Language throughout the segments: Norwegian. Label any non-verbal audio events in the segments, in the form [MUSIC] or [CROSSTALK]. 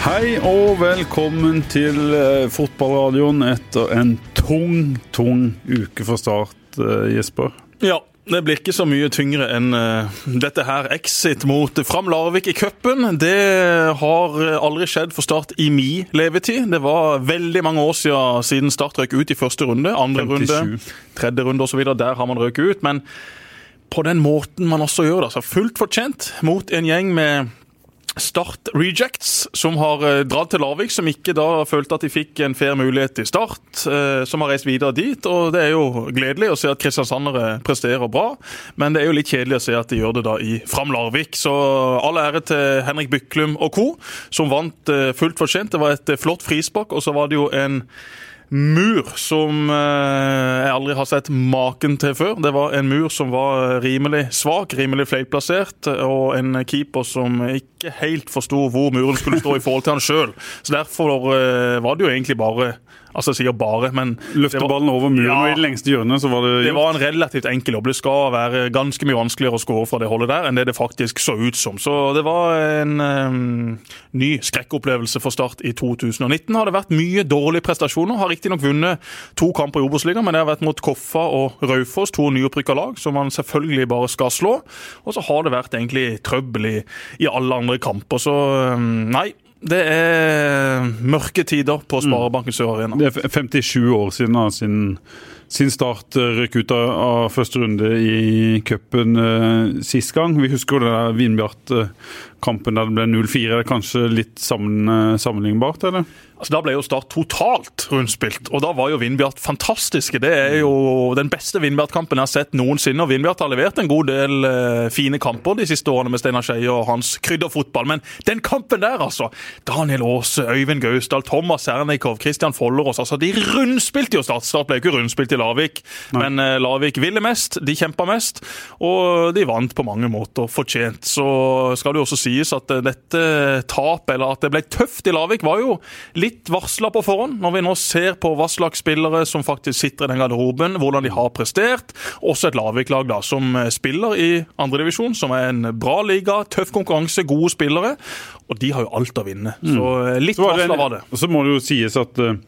Hei og velkommen til eh, fotballradioen etter en tung, tung uke for Start, eh, Jesper. Ja, det blir ikke så mye tyngre enn uh, dette her. Exit mot Fram Larvik i cupen. Det har aldri skjedd for Start i mi levetid. Det var veldig mange år siden, siden Start røk ut i første runde. Andre 57. runde, tredje runde osv. Der har man røket ut. Men på den måten man også gjør det, altså fullt fortjent mot en gjeng med Start Rejects, som har eh, dratt til Larvik, som ikke da følte at de fikk en fair mulighet til Start, eh, som har reist videre dit. og Det er jo gledelig å se at kristiansandere presterer bra, men det er jo litt kjedelig å se at de gjør det da i Fram Larvik. Så all ære til Henrik Byklum og co., som vant eh, fullt fortjent. Det var et flott frispark, og så var det jo en mur som eh, jeg aldri har sett maken til før. Det var en mur som var rimelig svak, rimelig feilplassert, og en keeper som ikke helt forsto hvor muren skulle stå i forhold til han sjøl. Så derfor eh, var det jo egentlig bare Altså, sikkert bare, men Løfte ballen over muren, Ja. og i det lengste hjørnet så var det gjort. det var en relativt enkel jobb. Det skal være ganske mye vanskeligere å skåre fra det holdet der enn det det faktisk så ut som. Så det var en um, ny skrekkopplevelse for Start i 2019. Har det vært mye dårlige prestasjoner. Har riktignok vunnet to kamper i Obos-ligaen, men det har vært mot Koffa og Raufoss, to nyopprykka lag, som man selvfølgelig bare skal slå. Og så har det vært egentlig trøbbel i, i alle andre kamper. Så um, nei. Det er mørke tider på Sparebanken Sør Arena. Det er 57 år siden da, sin, sin start eh, røk ut av, av første runde i cupen uh, sist gang. Vi husker jo den der Vindbjart-kampen der det ble 0-4. Er det kanskje litt sammen, eh, sammenlignbart, eller? Altså, Da ble jo Start totalt rundspilt, og da var jo Vindbjart fantastiske. Det er jo den beste Vindbjart-kampen jeg har sett noensinne. og Vindbjart har levert en god del uh, fine kamper de siste årene med Steinar Skeie og hans krydderfotball, men den kampen der, altså! Daniel Aase, Øyvind Gausdal, Thomas Sernikov, Christian Follerås. altså De rundspilte jo Start. Start ble jo ikke rundspilt i Larvik, men uh, Larvik ville mest, de kjempa mest, og de vant på mange måter fortjent. Så skal det jo også sies at uh, dette tapet, eller at det ble tøft i Larvik, var jo litt varsla på forhånd. Når vi nå ser på hva slags spillere som faktisk sitter i den garderoben, hvordan de har prestert. Også et Lavik-lag da, som eh, spiller i andredivisjon, som er en bra liga, tøff konkurranse, gode spillere. Og de har jo alt å vinne. Så eh, litt Så var det varsla var det. Og så må det jo sies at eh,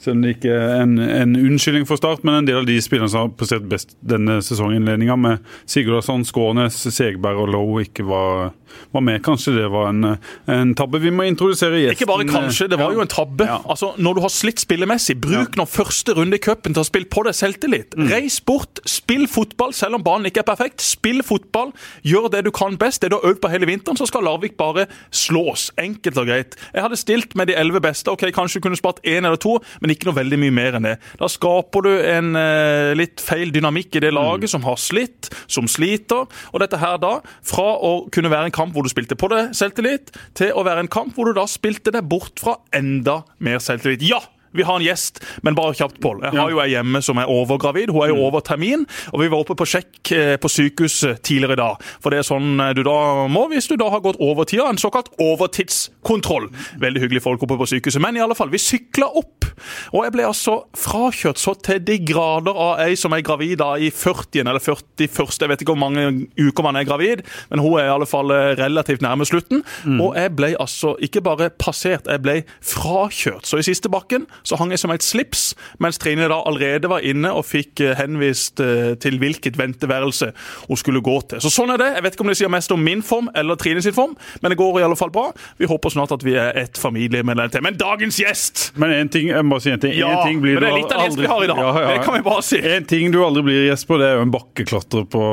selv om det ikke er en, en unnskyldning for Start, men en del av de spillerne som har prestert best denne sesonginnledninga, med Sigurdarsson, Skånes, Segberg og Lowe, ikke var, var med. Kanskje det var en, en tabbe. Vi må introdusere gjesten. Ikke bare kanskje, det var jo en tabbe. Ja. Altså, Når du har slitt spillemessig, bruk nå første runde i cupen til å spille på deg selvtillit. Mm. Reis bort, spill fotball, selv om banen ikke er perfekt. Spill fotball, gjør det du kan best, det du har øvd på hele vinteren, så skal Larvik bare slås. Enkelt og greit. Jeg hadde stilt med de elleve beste. ok, Kanskje du kunne spart én eller to, men ikke noe veldig mye mer enn det. Da skaper du en eh, litt feil dynamikk i det laget Mm. som har slitt, som sliter. Og dette her da, fra å kunne være en kamp hvor du spilte på deg selvtillit, til å være en kamp hvor du da spilte deg bort fra enda mer selvtillit. Ja! Vi har en gjest, men bare kjapt, Pål. Jeg har jo ei hjemme som er overgravid. Hun er jo over termin. Og vi var oppe på sjekk eh, på sykehuset tidligere i dag. For det er sånn eh, du da må hvis du da har gått over tida. En såkalt overtidskontroll. Veldig hyggelige folk oppe på sykehuset. Men i alle fall, vi sykla opp. Og jeg ble altså frakjørt så til de grader av ei som er gravid da i 40. eller 41. Jeg vet ikke hvor mange uker man er gravid, men hun er i alle fall eh, relativt nærme slutten. Og jeg ble altså ikke bare passert, jeg ble frakjørt. Så i siste bakken så hang jeg som et slips, mens Trine da allerede var inne og fikk eh, henvist eh, til hvilket venteværelse hun skulle gå til. Så sånn er det. Jeg vet ikke om det sier mest om min form eller Trine sin form, men det går i alle fall bra. Vi håper snart at vi er et familiemedlem til. Men dagens gjest! Men en ting, jeg må si en ting. Ja, en ting blir men det er litt av det gjest vi har i dag. Det kan vi bare si. En ting du aldri blir gjest på, det er jo en bakkeklatrer på,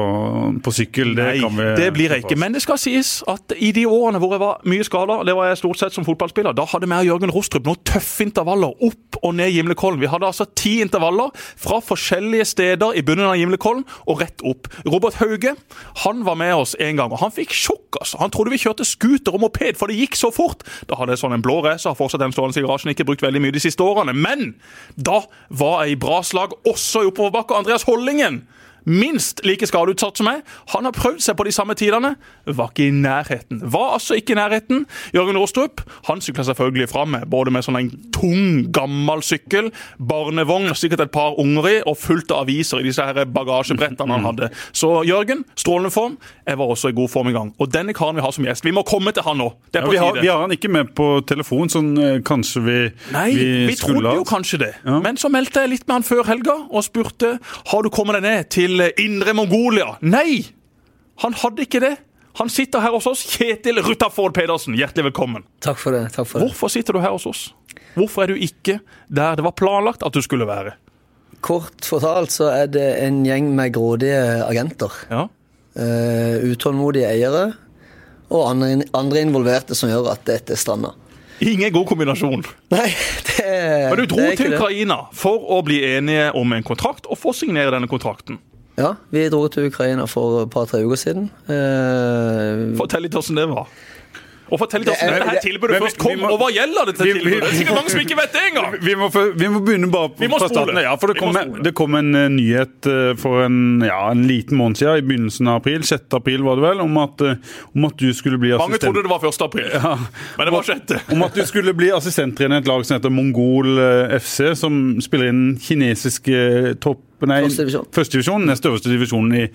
på sykkel. Det Nei, kan vi det blir jeg ikke. Men det skal sies at i de årene hvor jeg var mye skada, det var jeg stort sett som fotballspiller, da hadde vi og Jørgen Rostrup noen tøffe intervaller opp og ned Gimlekollen. Vi hadde altså ti intervaller fra forskjellige steder i bunnen av Gimlekollen og rett opp. Robert Hauge han var med oss en gang, og han fikk sjokk. altså. Han trodde vi kjørte scooter og moped, for det gikk så fort. Da hadde jeg sånn en blå racer, har fortsatt den stående i garasjen, ikke brukt veldig mye de siste årene. Men da var jeg i bra slag også i oppoverbakke. Andreas Hollingen minst like skadeutsatt som meg. Han har prøvd seg på de samme tidene. Var ikke i nærheten. Var altså ikke i nærheten. Jørgen Rostrup han sykla selvfølgelig fram med både med sånn en tung, gammel sykkel, barnevogn, sikkert et par unger i, og fullt av aviser i disse her bagasjebrettene han hadde. Så Jørgen, strålende form. Jeg var også i god form i gang. Og denne karen vi har som gjest, vi må komme til han nå. Det er Ja, på vi, har, tide. vi har han ikke med på telefon, sånn eh, kanskje vi, Nei, vi, skulle trodde jo kanskje det. Ja. Men så meldte jeg litt med han før helga og spurte har du kommet deg ned til eh, Indre Mongolia. Nei! Han hadde ikke det. Han sitter her hos oss. Kjetil Rutaford Pedersen, hjertelig velkommen. Takk for det. takk for det. Hvorfor sitter du her hos oss? Hvorfor er du ikke der det var planlagt at du skulle være? Kort fortalt så er det en gjeng med grådige agenter. Ja, Uh, utålmodige eiere og andre, andre involverte som gjør at dette strander. Ingen god kombinasjon. Nei, det, er, Men du dro det ikke til. Ukraina for å bli enige om en kontrakt og få signere denne kontrakten. Ja, vi dro til Ukraina for et par-tre uker siden. Eh, Fortell litt hvordan det var. Og fortell litt hvordan dette her tilbudet først kom, må- og hva gjelder dette vi- vi- tilbudet? Det er sikkert mange som ikke vet det engang! Vi må, vi må begynne bare på, må fra starten. Ja, for det kom, det kom en eh, nyhet eh, for en, ja, en liten måned siden, i begynnelsen av april, 6. april var det vel, om at, eh, om at du skulle bli assistent... Mange trodde det var 1. april, men det var 6. [LAUGHS] Om at du skulle bli assistenttrener i et lag som heter Mongol FC, som spiller inn kinesiske topp... Nei, Første divisjon. Første nest øverste divisjonen i,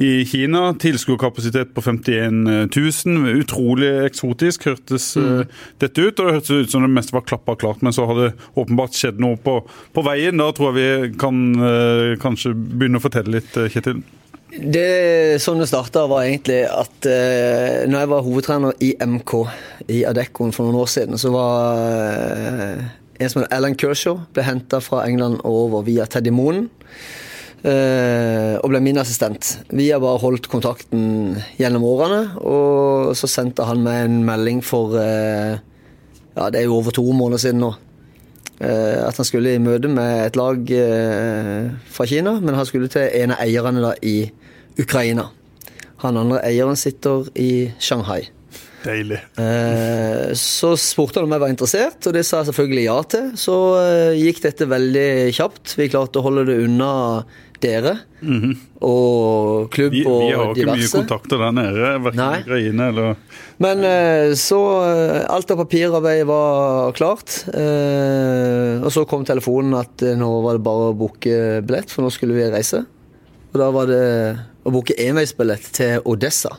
i Kina. Tilskuerkapasitet på 51 000. Utrolig eksotisk hørtes Mm. eh, dette ut. Og det hørtes ut som det meste var klappa klart, men så har det åpenbart skjedd noe på, på veien. Da tror jeg vi kan uh, kanskje begynne å fortelle litt, eh, Kjetil. Det som det starta, var egentlig at eh, når jeg var hovedtrener i MK i Adeccoen for noen år siden, så var eh, en som heter Alan Kershaw, ble henta fra England over via Teddy Moen. eh, og ble min assistent. Vi har bare holdt kontakten gjennom årene, og så sendte han meg en melding for eh, Ja, det er jo over to måneder siden nå. Eh, at han skulle i møte med et lag fra Kina, men han skulle til en av eierne da i Ukraina. Han andre eieren sitter i Shanghai. Deilig. Eh, så spurte han om jeg var interessert, og det sa jeg selvfølgelig ja til. Så eh, gikk dette veldig kjapt. Vi klarte å holde det unna dere og klubb Vi, og vi har ikke mye kontakter der nede, verken Ukraina eller Men eh, så eh, Alt av papirarbeid var klart. eh, Og så kom telefonen at eh, nå var det bare å booke billett, for nå skulle vi reise. Og da var det å booke enveisbillett til Odessa.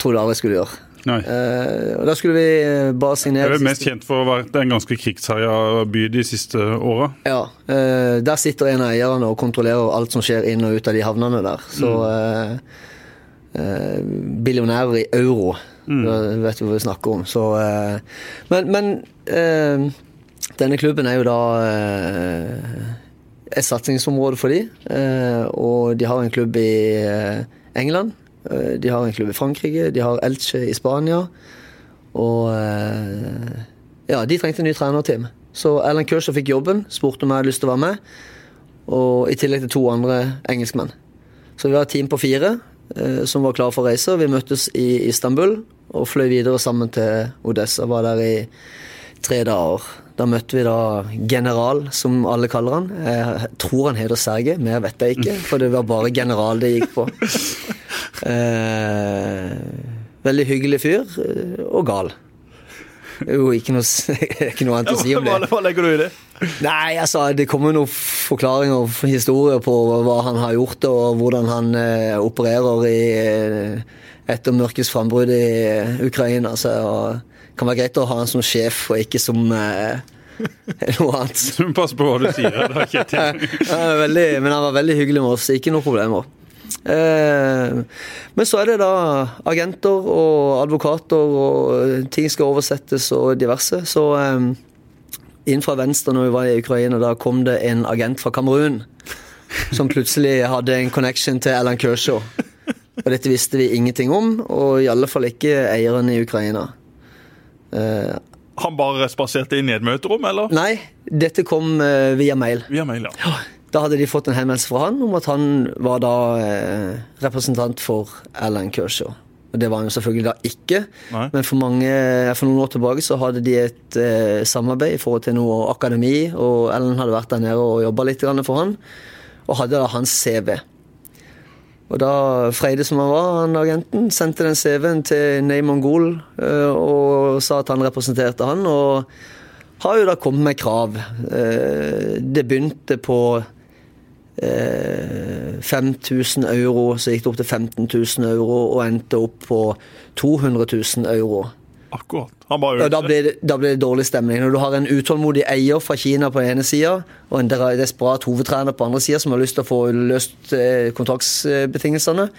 Trodde aldri jeg skulle gjøre. Eh, og da skulle vi eh, bare Jeg Det er mest kjent for å være en ganske krigsherja by de siste åra. Ja, eh, Der sitter en av eierne og kontrollerer alt som skjer inn og ut av de havnene der. Så eh, Billionærer i euro, Det vet du hva vi snakker om. Så, men men denne klubben er jo da et satsingsområde for de, og de har en klubb i England. Eh, De har en klubb i Frankrike, de har Elche i Spania. Og eh, ja, de trengte en ny trenerteam. Så Alan Kershaw fikk jobben, spurte om jeg hadde lyst til å være med. Og i tillegg til to andre engelskmenn. Så vi var et team på fire eh, som var klare for å reise. Vi møttes i Istanbul og fløy videre sammen til Odessa. Var der i tre dager. Da møtte vi da general, som alle kaller han. Jeg tror han heter Sergej, mer vet jeg ikke. For det var bare general det gikk på. Eh, veldig hyggelig fyr, eh, og gal. Jo, ikke noe, [LAUGHS] ikke noe annet å si om det. Hva, legger du i det? Nei, altså, det kommer noen forklaringer og historier på hva han har gjort, og hvordan han eh, opererer i, eh, etter mørkets frambrudd i eh, Ukraina. Så det kan være greit å ha han som sjef, og ikke som eh, [LAUGHS] noe annet. Du må passe på hva du sier. da, Kjetil. [LAUGHS] Ikke veldig, men han var veldig hyggelig med oss, ikke noe problemer. Eh, men så er det da agenter og advokater, og ting skal oversettes og diverse. Så eh, inn fra venstre når vi var i Ukraina, da kom det en agent fra Kamerun som plutselig hadde en connection til Alan Kershaw. Og dette visste vi ingenting om, og i alle fall ikke eieren i Ukraina. Han bare spaserte inn i et møterom, eller? nei, dette kom eh, via mail. Via mail, ja. Da hadde de fått en henvendelse fra han om at han var da eh, representant for Alan Kershaw. Og Det var han jo selvfølgelig da ikke, Nei. men for, mange, for noen år tilbake så hadde de et eh, samarbeid i forhold til noe akademi, og Alan hadde vært der nede og jobba litt for han, og hadde da hans CV. Og da Freide som han var, han agenten, sendte den CV-en til Ney Mongol eh, og sa at han representerte han, og har jo da kommet med krav. Eh, det begynte på 5000 euro, så gikk det opp til 15 000 euro, og endte opp på 200 000 euro. Akkurat. Da, blir det, da blir det dårlig stemning. Når du har en utålmodig eier fra Kina på den ene sida, og en desperat hovedtrener på andre sida som har lyst til å få løst eh, kontraktsbetingelsene,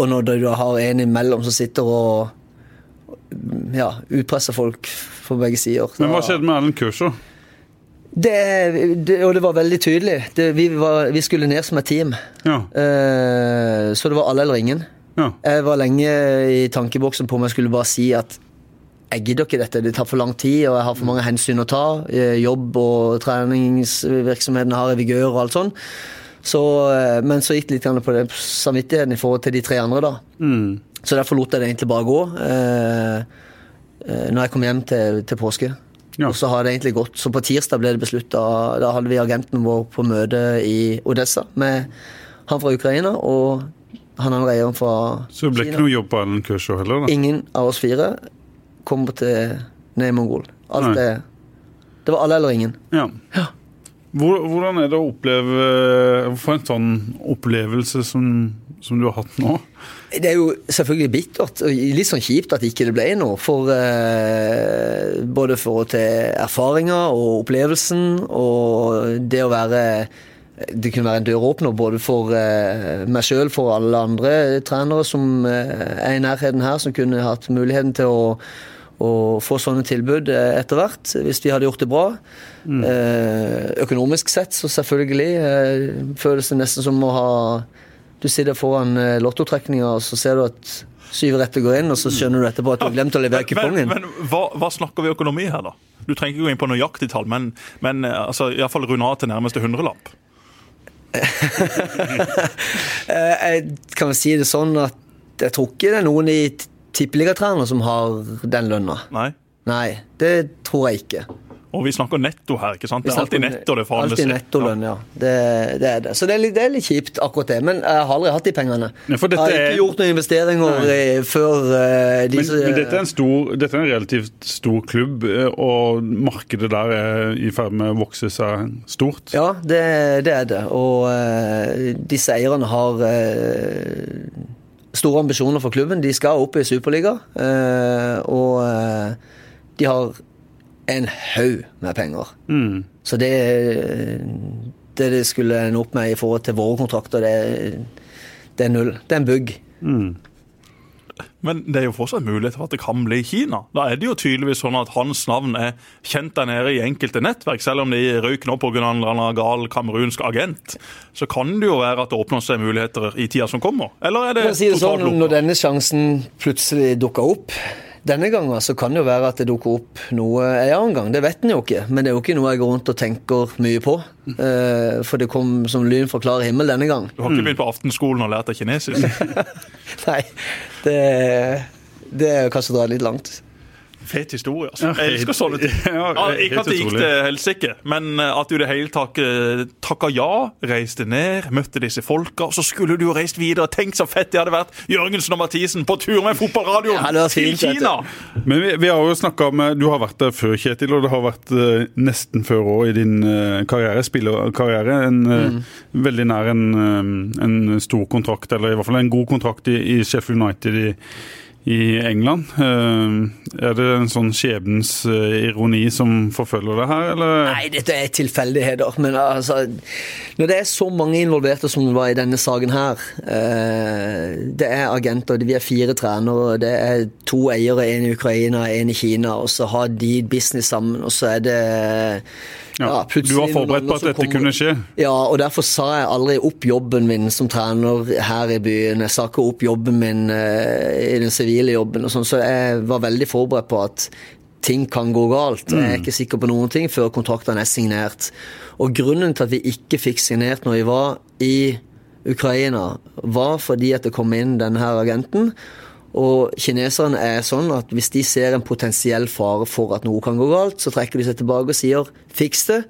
og når du har en imellom som sitter og ja, utpresser folk på begge sider Men hva skjedde med Erlend Kurser? det, det, og det var veldig tydelig. Det, vi, var, vi skulle ned som et team. Ja. Uh, så det var alle eller ingen. Ja. Jeg var lenge i tankeboksen på om jeg skulle bare si at jeg gidder ikke dette, det tar for lang tid, og jeg har for mange hensyn å ta. Eh, Jobb og treningsvirksomheten har jeg vigør og alt sånn. Så, eh, men så gikk det litt på det samvittigheten i forhold til de tre andre, da. Mm. Så derfor lot jeg det egentlig bare gå. Eh, eh, når jeg kom hjem til, til påske. Ja. Og så har det egentlig gått. Så på tirsdag ble det beslutta Da hadde vi agenten vår på møte i Odessa med han fra Ukraina og han andre eieren fra Kina. Så det ble ikke noe jobb på Ellen Kershaw heller, da? Ingen av oss fire kommer til ned i Mongol. Alt Nei. det Det var alle eller ingen. Ja. Hvor, hvordan er det å oppleve For en sånn opplevelse som, som du har hatt nå? Det er jo selvfølgelig bittert og litt sånn kjipt at ikke det ble noe. For eh, både for til erfaringer og opplevelsen og det å være det kunne være en døråpner både for eh, meg sjøl, for alle andre trenere som eh, er i nærheten her, som kunne hatt muligheten til å, å få sånne tilbud eh, etter hvert, hvis de hadde gjort det bra. Eh, økonomisk sett, så selvfølgelig eh, føles det nesten som å ha Du sitter foran eh, lottotrekninga, og så ser du at syv retter går inn, og så skjønner du etterpå at du har glemt å levere Men, kupongen. men hva, hva snakker vi økonomi her, da? Du trenger ikke gå inn på nøyaktig tall, men, men eh, altså, iallfall runde av til nærmeste hundrelapp. Eh, Jeg kan si det sånn at jeg tror ikke det er noen i t- som har den lønna. Nei. Nei, det tror jeg ikke. Og vi snakker netto her, ikke sant? Det er alltid netto det forhandles Alltid nettolønn, ja. Det, det er det. Så det er, litt, det er litt kjipt, akkurat det. Men jeg har aldri hatt de pengene. Ja, jeg har ikke gjort noen investeringer i, før eh, Men, disse men dette, er en stor, dette er en relativt stor klubb, eh, og markedet der er i ferd med å vokse seg stort. Ja, det, det er det. Og uh, disse eierne har uh, store ambisjoner for klubben. De skal opp i Superliga. og de har en haug med penger. Mm. Så det, det det skulle ende opp med i forhold til våre kontrakter, det, det er null. Det er en bugg. Mm. Men det er jo fortsatt mulighet for at det kan bli Kina. Da er det jo tydeligvis sånn at hans navn er kjent der nede i enkelte nettverk, selv om de røyk nå pga. en gal kamerunsk agent. Så kan det jo være at det åpner seg muligheter i tida som kommer. Eller er det si det sånn, lukka? Når denne sjansen plutselig dukker opp denne gangen, så kan det jo være at det dukker opp noe en annen gang. Det vet en jo ikke, men det er jo ikke noe jeg går rundt og tenker mye på. Eh, for det kom som lyn fra klar himmel denne gang. Du har ikke begynt på aftenskolen og lært deg kinesisk? [LAUGHS] Nei, det, det er kanskje å dra litt langt. Fet historie, altså. Ja, Jeg elsker sånne ting. [LAUGHS] Ja, Ja, ikke at det gikk helt til helsike, men eh, at du i det hele tatt eh, takka ja, reiste ned, møtte disse folka, så skulle du jo reist videre. Tenk så fett det hadde vært! Jørgensen og Mathisen på tur med fotballradioen Ja, til. Kina! Men vi, vi har jo snakka med Du har vært der før, Kjetil, og det har vært uh, nesten før òg i din uh, karriere, spillerkarriere. En, eh, Veldig nær en, eh, en stor kontrakt, eller i hvert fall en god kontrakt i, i Sheffield United i, i England. Eh, er det en sånn skjebnens eh, ironi som forfølger det her, eller? Nei, dette er tilfeldigheter. Men altså Når det er så mange involverte som det var i denne saken her eh, Det er agenter, vi er fire trenere, det er to eiere, en i Ukraina, en i Kina, og så har de business sammen, og så er det Ja, du var forberedt på at dette kommer- kunne skje? Ja, og derfor sa jeg aldri opp jobben min som trener her i byen. Jeg sa ikke opp jobben min i den sivile jobben og sånn, så jeg var veldig forberedt på at ting kan gå galt. Jeg er ikke sikker på noen ting før kontraktene er signert. Og grunnen til at vi ikke fikk signert når vi var i Ukraina, var fordi at det kom inn denne her agenten. Og kineserne er sånn at hvis de ser en potensiell fare for at noe kan gå galt, så trekker de seg tilbake og sier 'fiks det'.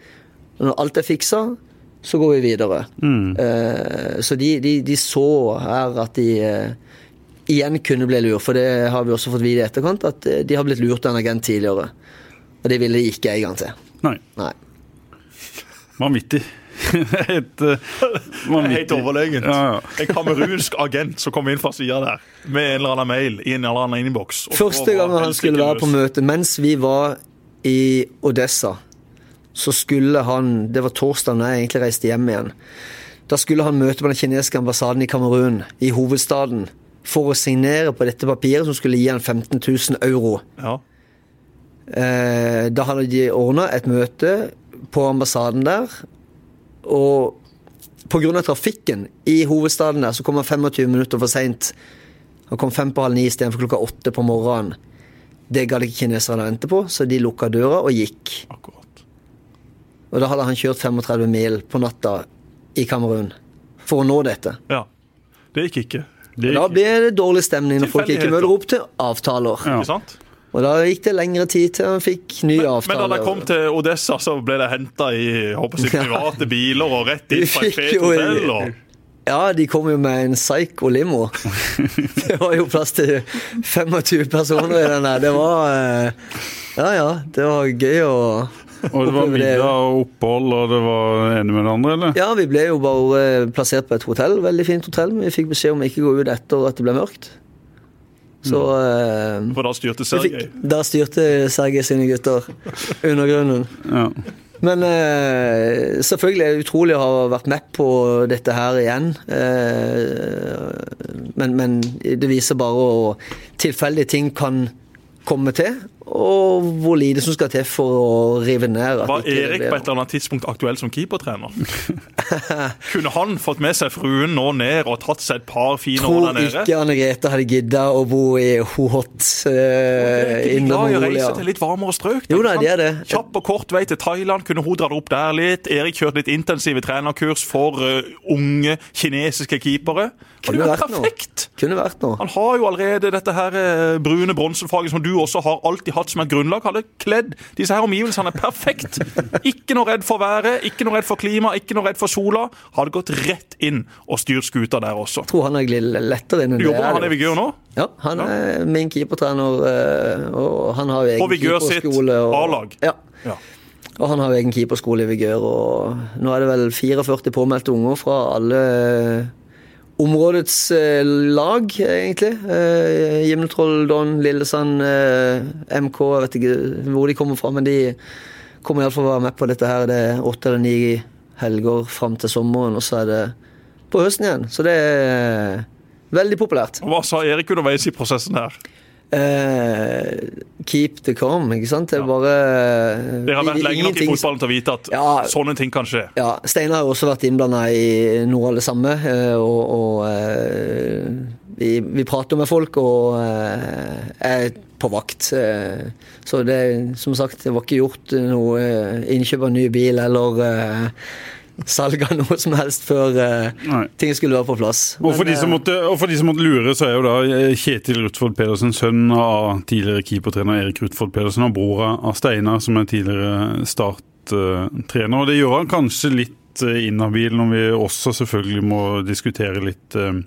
Når alt er fiksa, så går vi videre. Mm. Eh, så de, de, de så her at de eh, igjen kunne bli lurt, for det har vi også fått vite i etterkant, at eh, de har blitt lurt av en agent tidligere. Og det ville de ikke en gang til. Nei. Nei. Vanvittig. [LAUGHS] Helt uh. Helt overlegent. Ja, ja. En kamerunsk agent som kom inn fra sida der med en eller annen mail i en eller annen innboks. Første gang han skulle være på møte, mens vi var i Odessa, så skulle han Det var torsdag da jeg egentlig reiste hjem igjen. Da skulle han møte på den kinesiske ambassaden i Kamerun, i hovedstaden, for å signere på dette papiret som skulle gi han 15 000 euro. Ja. Eh, da hadde de ordna et møte på ambassaden der, og pga. trafikken i hovedstaden der, så kom han 25 minutter for seint. Han kom fem på halv ni istedenfor klokka åtte på morgenen. Det gadd ikke kineserne vente på, så de lukka døra og gikk. Akkurat. Og da hadde han kjørt 35 mil på natta i Kamerun for å nå dette. Ja. Det gikk ikke. Det Og da blir det dårlig stemning når folk ikke møter opp til avtaler. Ja. Ikke sant? Og da gikk det lengre tid til han fikk nye Men, men da de kom til Odessa, så ble de henta i håper jeg, private biler og rett inn på et fet hotell. Og... Ja, de kom jo med en Psycho limo. [LAUGHS] Det var jo plass til 25 personer i den der. Det var eh, Ja ja, det var gøy å Og det var middag og opphold, og det var ene med det andre, eller? Ja, vi ble jo bare eh, plassert på et hotell. Veldig fint hotell. Vi fikk beskjed om å ikke gå ut etter at det ble mørkt. Så mm. For da styrte Sergej. Da styrte Sergej sine gutter [LAUGHS] undergrunnen. Ja. Men eh, selvfølgelig er det utrolig å ha vært med på dette her igjen. Eh, men, men det viser bare å tilfeldige ting kan komme til, og hvor lite som skal til for å rive ned. Var Erik på et eller annet tidspunkt aktuell som keepertrener? [LAUGHS] Kunne han fått med seg fruen nå ned og tatt seg et par fine år tror der nede? ikke Anne Grete hadde gidda å bo i Hohot uh, Indre Mongolia. reise til litt varmere strøk? Jo nei, det er det. Kjapp og kort vei til Thailand. Kunne hun dratt opp der litt? Erik kjørte litt intensive trenerkurs for uh, unge kinesiske keepere. Kunne Kunne vært perfekt! noe. Kunne vært noe. Han har jo allerede dette her eh, brune bronsefaget som du også har alltid hatt som et grunnlag. Hadde kledd disse her omgivelsene perfekt. Ikke noe redd for været, ikke noe redd for klima, ikke noe redd for sola. Hadde gått rett inn og styrt skuta der også. Jeg tror han er lettere inn enn det. jobber er han det. Vigør nå? Ja, han er min keepertrener, eh, og han har jo keeperskole. Og Vigør sitt A-lag. Ja. Ja. Og han har jo egen keeperskole i Vigør, og nå er det vel 44 påmeldte unger fra alle områdets eh, lag, egentlig. Eh, Gimletroll, Don, Lillesand, eh, MK, jeg vet ikke hvor de kommer fra, men de kommer iallfall være med på dette her. Det er åtte eller ni helger fram til sommeren, og så er det på høsten igjen. Så det er veldig populært. Hva sa Erik underveis i prosessen her? Eh, keep the calm, ikke sant? Det er bare Dere har vært lenge nok i fotballen til å vite at Ja. sånne ting kan skje. Ja, Steinar har jo også vært innblanda i noe av det samme. eh, Og, og uh, vi, vi prater med folk og uh, er på vakt. eh, Så det, som sagt, det var ikke gjort noe eh, innkjøp av ny bil eller eh, salg av noe som helst før uh, ting skulle være på plass. Og for, de som eh, måtte, og for de som måtte lure, så er jo da eh, Kjetil Rutfold Pedersen sønn av tidligere keepertrener Erik Rutfold Pedersen og brora av Steinar, som er tidligere Start-trener. Og det gjør han kanskje litt inhabil når vi også selvfølgelig må diskutere litt eh,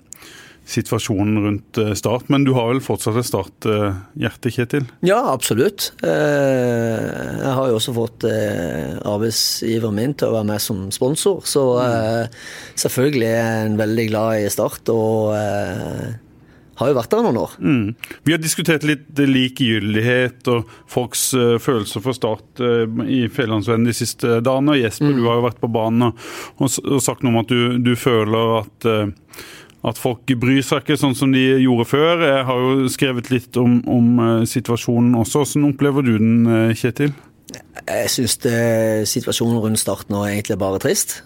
situasjonen rundt eh, Start. Men du har vel fortsatt et Start-hjerte, Kjetil? Ja, absolutt. Eh, Jeg har jo også fått eh, arbeidsgiveren min til å være med som sponsor, så mm. selvfølgelig er jeg en veldig glad i Start, og eh, har jo vært der noen år. Mm. Vi har diskutert litt eh, likegyldighet og folks uh, følelser for Start uh, i Fjellandsvennen de siste dagene. Jesper, du har jo vært på banen og, og, og sagt noe om at du, du føler at eh, at folk bryr seg ikke sånn som de gjorde før. Jeg har jo skrevet litt om, om eh, situasjonen også. Hvordan opplever du den, eh, Kjetil? Jeg syns situasjonen rundt Start nå er egentlig bare trist.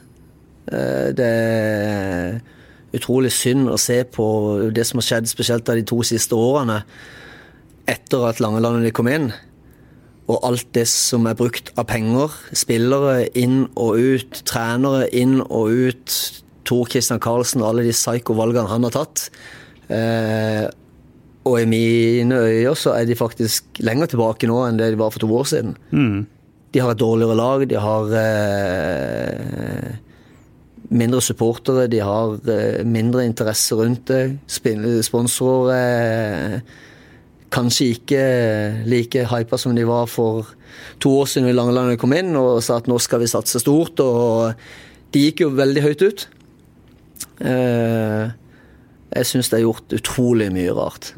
Eh, Det er utrolig synd å se på det som har skjedd, spesielt de to siste årene etter at Langelandet kom inn. Og alt det som er brukt av penger. Spillere inn og ut, trenere inn og ut. Tor Christian Karlsen og alle de psyko-valgene han har tatt. Eh, og i mine øyne så er de faktisk lenger tilbake nå enn det de var for to år siden. Mm. De har et dårligere lag, de har eh, mindre supportere, de har eh, mindre interesse rundt det. Sponsorer er kanskje ikke like hypa som de var for to år siden da Langeland kom inn og sa at nå skal vi satse stort. Og de gikk jo veldig høyt ut. Eh, Jeg syns det er gjort utrolig mye rart.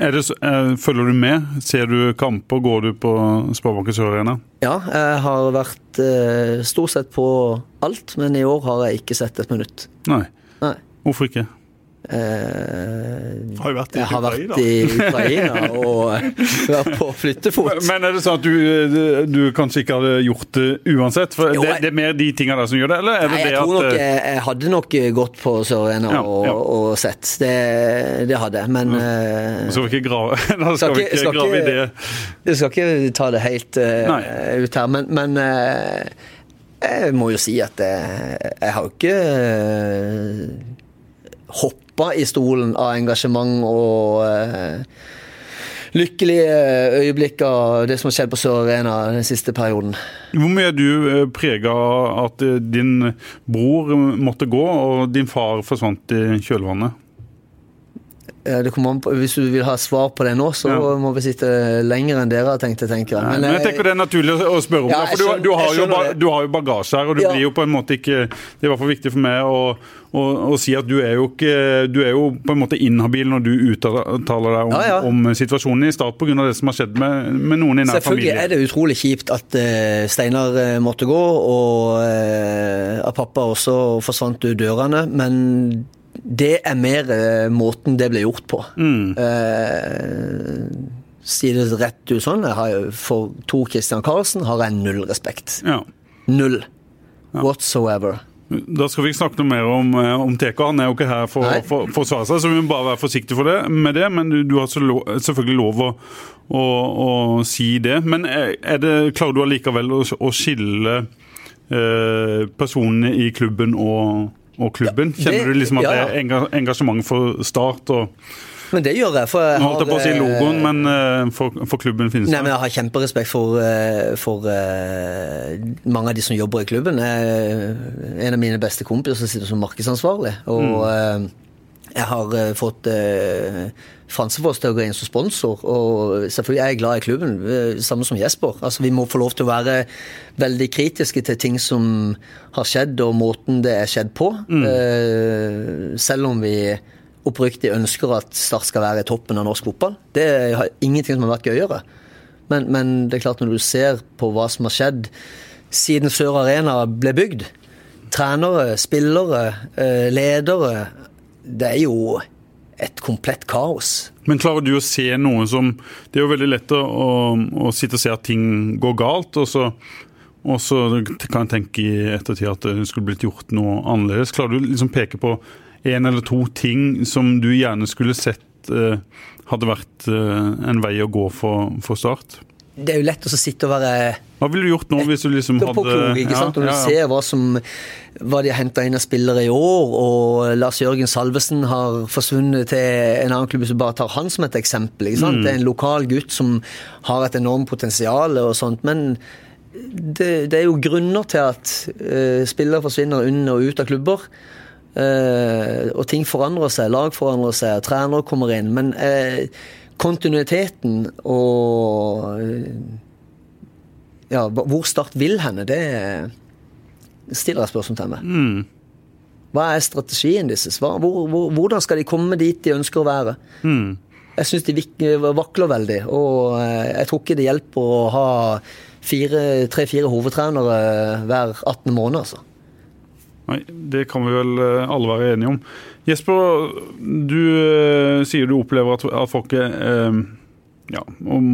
Er det, eh, følger du med? Ser du kamper? Går du på Sparebanken Sør Arena? Ja, jeg har vært eh, stort sett på alt, men i år har jeg ikke sett et minutt. Nei. Nei. Hvorfor ikke? Eh, Har jo vært i jeg har Ukraina. vært i Ukraina og vært på flyttefot. Men er det sånn at du, du kanskje ikke hadde gjort det uansett? For Jo, det, jeg- det er mer de tingene der som gjør det, eller er det Nei, jeg, det tror nok, at eh, jeg, jeg hadde nok gått på Sør Arena Ja, og, ja. og sett. Det, det hadde jeg, men eh, skal vi ikke grave, [LAUGHS] da skal vi ikke- grave i det. Jeg skal ikke ta det helt uh, ut her, men, men uh, jeg må jo si at jeg, jeg har jo ikke uh, hoppa i stolen av engasjement og eh, lykkelige øyeblikk av det som har skjedd på Sør Arena den siste perioden. Hvor mye er du prega av at eh, din bror måtte gå, og din far forsvant i kjølvannet? Eh, Det kommer an på, hvis du vil ha svar på det nå, så Ja. må vi sitte lenger enn dere har tenkt. tenker jeg. Nei, men jeg eh, tenker det er naturlig å spørre om Ja, det. For du, du, har jo, du har jo bagasje her, og du Ja. blir jo på en måte ikke Det er i hvert fall viktig for meg å, å, å si at du er jo ikke Du er jo på en måte inhabil når du uttaler deg om, om situasjonen i Start pga. det som har skjedd med, med noen i nær familie. Selvfølgelig er det utrolig kjipt at uh, Steinar eh, måtte gå, og uh, at pappa også forsvant ut dørene, men det er mer eh, måten det ble gjort på. Mm. Eh, si det rett ut sånn, jeg har, for Tor Christian Karlsen har jeg null respekt. Ja. Null. Whatsoever. Da skal vi ikke snakke noe mer om, eh, om TK. Han er jo ikke her for å forsvare seg, så vi må bare være forsiktige for det, med det. Men du, du har så lov, selvfølgelig lov å, å, å si det. Men er er det, klarer du allikevel å, å skille eh, personene i klubben og, og klubben? Kjenner det- du liksom at ja, det er engasjement for Start? og Men det gjør jeg, for jeg Nå holdt jeg på å si eh, logoen, men eh, for, for klubben finnes Nei, men. Jeg har kjemperespekt for, eh, for eh, mange av de som jobber i klubben. Jeg, en av mine beste kompiser sitter som markedsansvarlig. Og eh, jeg har eh, fått Fransefoss til å gå inn som sponsor. Og selvfølgelig er jeg glad i klubben, eh, samme som Jesper. Altså, vi må få lov til å være veldig kritiske til ting som har skjedd, og måten det er skjedd på. Mm. selv om vi oppriktig ønsker at Start skal være i toppen av norsk fotball. Det har ingenting som har vært gøyere. Men, men det er klart når du ser på hva som har skjedd siden Sør Arena ble bygd Trenere, spillere, eh, ledere Det er jo et komplett kaos. Men klarer du å se noe som Det er jo veldig lett å, å, å sitte og se at ting går galt, og så, og så kan jeg tenke i ettertid at det skulle blitt gjort noe annerledes. Klarer du liksom peke på en eller to ting som du gjerne skulle sett eh, hadde vært eh, en vei å gå for, for Start? Det er jo lett å sitte og være Hva ville du gjort nå hvis du liksom hadde etterpåklok, ikke sant? Når ja, Ja, ja, du ser hva, som, hva de har henta inn av spillere i år, og Lars Jørgen Salvesen har forsvunnet til en annen klubb, som bare tar han som et eksempel. ikke Mm. Det er en lokal gutt som har et enormt potensial og sånt. men det, det er jo grunner til at uh, spillere forsvinner under og ut av klubber. Uh, og ting forandrer seg, lag forandrer seg, trenere kommer inn. Men eh, kontinuiteten og ja, hvor Start vil henne, det stiller jeg spørsmål til meg. Mm. Hva er strategien deres? Hvor, hvor, hvordan skal de komme dit de ønsker å være? Mm. Jeg syns de vakler veldig, og eh, jeg tror ikke det hjelper å ha tre-fire hovedtrenere hver 18. måned, altså. Nei, det kan vi vel eh, alle være enige om. Jesper, du eh, sier du opplever at, at folk er eh, Ja, om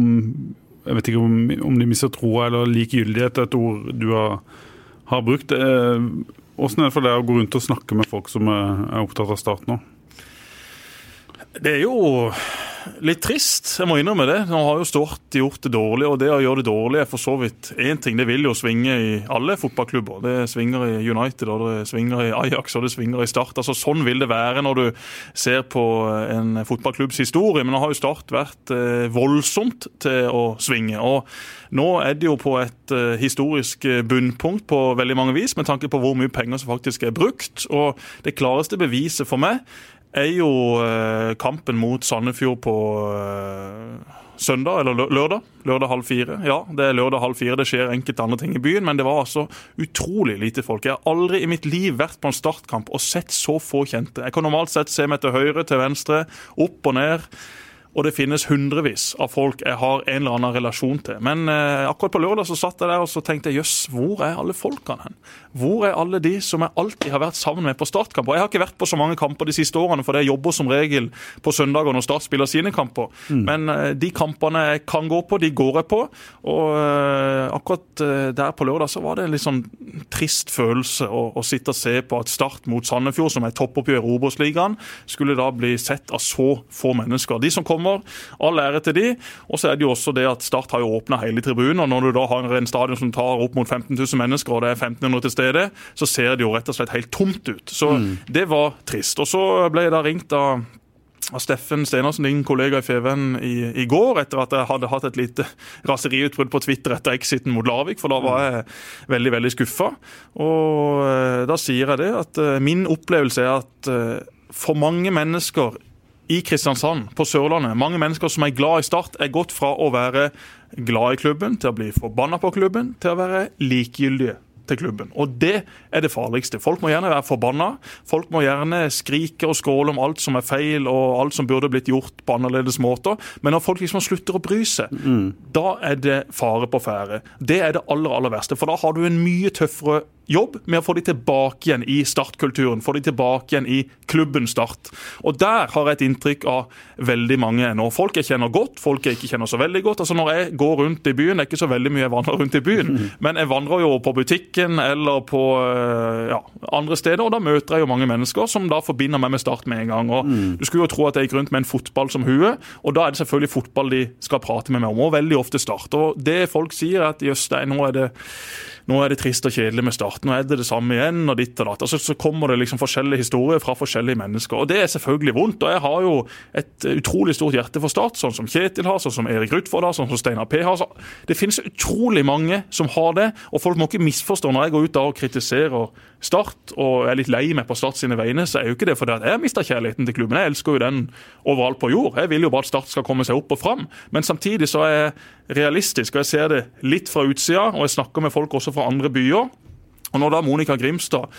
Jeg vet ikke om, om de mister troa eller likegyldighet, et ord du har, har brukt. Eh, Hvordan er det for deg å gå rundt og snakke med folk som er, er opptatt av Start nå? Det er jo litt trist. Jeg må innrømme det. Nå har jo Stort gjort det dårlig, og det å gjøre det dårlig er for så vidt én ting. Det vil jo svinge i alle fotballklubber. Det svinger i United, og det svinger i Ajax og det svinger i Start. Altså Sånn vil det være når du ser på en fotballklubbs historie. Men nå har jo Start vært eh, voldsomt til å svinge. og nå er det jo på et uh, historisk bunnpunkt på veldig mange vis, med tanke på hvor mye penger som faktisk er brukt. Og det klareste beviset for meg er jo eh, kampen mot Sandefjord på eh, søndag eller lørdag. Lørdag halv fire. Ja, det er lørdag halv fire. Det skjer enkelte andre ting i byen, men det var altså utrolig lite folk. Jeg har aldri i mitt liv vært på en startkamp og sett så få kjente. Jeg kan normalt sett se meg til høyre, til venstre, opp og ned. Og det finnes hundrevis av folk jeg har en eller annen relasjon til. Men eh, akkurat på lørdag så satt jeg der og så tenkte jeg, jøss, hvor er alle folkene hen? Hvor er alle de som jeg alltid har vært sammen med på startkamper? Jeg har ikke vært på så mange kamper de siste årene, for jeg jobber som regel på søndager når Start spiller sine kamper. Mm. Men eh, de kampene jeg kan gå på, de går jeg på. Og eh, akkurat uh, der på lørdag så var det en litt sånn trist følelse å, å sitte og se på at Start mot Sandefjord, som er toppoppgjør i Obos-ligaen, skulle da bli sett av så få mennesker. De som kommer, all ære til de. Og så er det jo også det at Start har jo åpna hele tribunen. og Når du da har en stadion som tar opp mot 15 000 mennesker, og det er 1500 til stede, så ser det jo rett og slett helt tomt ut. Så mm. det var trist. Og så ble jeg da ringt av av Steffen Stenersen, din kollega i Feven, i, i, går, etter at jeg hadde hatt et lite raseriutbrudd på Twitter etter exiten mot Larvik, for da var jeg veldig veldig skuffa. Og eh, da sier jeg det at eh, min opplevelse er at eh, for mange mennesker i Kristiansand, på Sørlandet, mange mennesker som er glad i Start, er gått fra å være glad i klubben til å bli forbanna på klubben, til å være likegyldige til klubben. Og det er det farligste. Folk må gjerne være forbanna. Folk må gjerne skrike og skråle om alt som er feil og alt som burde blitt gjort på annerledes måter. Men når folk liksom slutter å bry seg, mm. da er det fare på ferde. Det er det aller, aller verste. For da har du en mye tøffere jobb med å få de tilbake igjen i startkulturen. Få de tilbake igjen i klubben Start. Og der har jeg et inntrykk av veldig mange nå. Folk jeg kjenner godt, folk jeg ikke kjenner så veldig godt. Altså Når jeg går rundt i byen, det er ikke så veldig mye jeg vandrer rundt i byen, [LAUGHS] men jeg vandrer jo på butikken eller på eh, ja, andre steder, og da møter jeg jo mange mennesker som da forbinder meg med Start med en gang. og mm. Du skulle jo tro at jeg gikk rundt med en fotball som hue, og da er det selvfølgelig fotball de skal prate med meg om, og veldig ofte Start. Og Det folk sier, er at jøss, nå er det nå er det trist og kjedelig med Start, nå er det det samme igjen, og ditt og datt. Altså, så kommer det liksom forskjellige historier fra forskjellige mennesker. Og det er selvfølgelig vondt. Og jeg har jo et utrolig stort hjerte for Start, sånn som Kjetil har, sånn som Erik Rutford har, sånn som Steinar P har. Det finnes utrolig mange som har det, og folk må ikke misforstå når jeg går ut da og kritiserer Start og er litt lei meg på Start sine vegne, så er jo ikke det fordi jeg har mista kjærligheten til klubben. Jeg elsker jo den overalt på jord. Jeg vil jo bare at Start skal komme seg opp og fram. Men samtidig så er jeg realistisk, og jeg ser det litt fra utsida, og jeg snakker med folk også fra andre byer. Og når da Monica Grimstad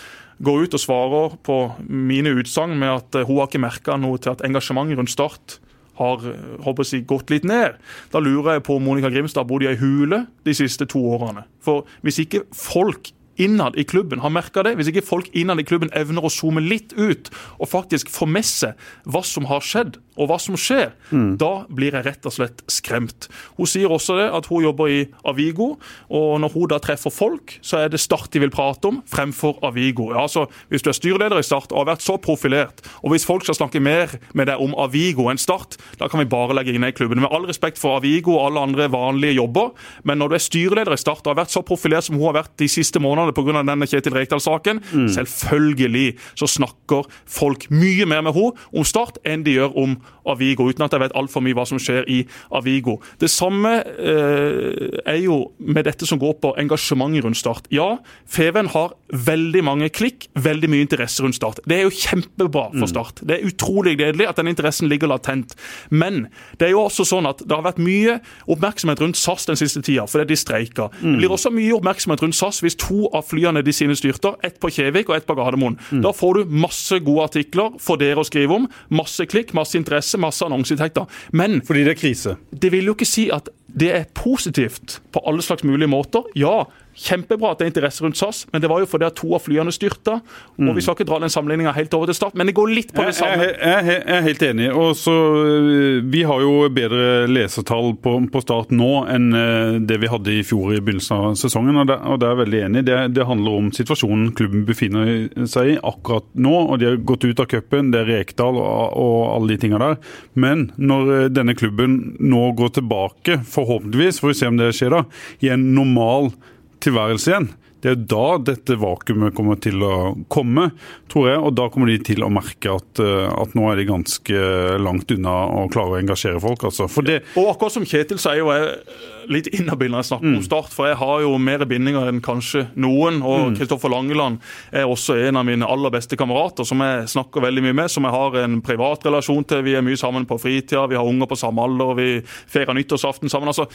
går ut og svarer på mine utsagn med at hun har ikke merka noe til at engasjementet rundt Start har håper jeg, gått litt ned. Da lurer jeg på om Monica Grimstad bodde i ei hule de siste to årene. For hvis ikke folk innad i klubben. Har merka det, hvis ikke folk innad i klubben evner å zoome litt ut og faktisk få med seg hva som har skjedd og hva som skjer, mm. da blir jeg rett og slett skremt. Hun sier også det at hun jobber i Avigo, og når hun da treffer folk, så er det Start de vil prate om, fremfor Avigo. Ja, altså, Hvis du er styreleder i Start og har vært så profilert, og hvis folk skal snakke mer med deg om Avigo enn Start, da kan vi bare legge inn i klubben. Med all respekt for Avigo og alle andre vanlige jobber, men når du er styreleder i Start og har vært så profilert som hun har vært de siste månedene, pga. denne Kjetil Rekdal-saken. Mm. Selvfølgelig så snakker folk mye mer med henne om Start enn de gjør om Avigo, uten at jeg vet altfor mye hva som skjer i Avigo. Det samme eh, er jo med dette som går på engasjement rundt Start. Ja, Feven har veldig mange klikk, veldig mye interesse rundt Start. Det er jo kjempebra for mm. Start. Det er utrolig gledelig at den interessen ligger latent. Men det er jo også sånn at det har vært mye oppmerksomhet rundt SAS den siste tida, fordi de streiker. Mm. Det blir også mye oppmerksomhet rundt SAS hvis to av flyene de sine styrter, ett på Kjevik og ett på Gardermoen. Mm. Da får du masse gode artikler for dere å skrive om, masse klikk, masse interesse, masse annonseinntekter. Men Fordi det er krise? Det vil jo ikke si at det er positivt på alle slags mulige måter. Ja, Kjempebra at det er interesse rundt SAS, men det var jo fordi at to av flyene styrta. Og Vi skal ikke dra den sammenligninga helt over til start, men det går litt på det samme. Jeg, jeg, jeg, jeg er helt enig. og så øh, Vi har jo bedre lesertall på, på, start nå enn øh, det vi hadde i fjor i begynnelsen av sesongen. og Det, og det er jeg veldig enig. Det, det handler om situasjonen klubben befinner seg i akkurat nå. og De har gått ut av cupen, det er Rekdal og, og alle de tinga der. Men når øh, denne klubben nå går tilbake, forhåpentligvis, får vi se om det skjer da, i en normal tilværelse igjen. Det er da dette vakuumet kommer til å komme, tror jeg. Og da kommer de til å merke at, eh, at nå er de ganske langt unna å klare å engasjere folk. Altså. Det... og akkurat som Kjetil sier, og jeg litt inhabil når jeg snakker mm. om Start. For jeg har jo mer bindinger enn kanskje noen. Og Kristoffer mm. Langeland er også en av mine aller beste kamerater, som jeg snakker veldig mye med. Som jeg har en privat relasjon til. Vi er mye sammen på fritida, vi har unger på samme alder, vi feirer nyttårsaften sammen. altså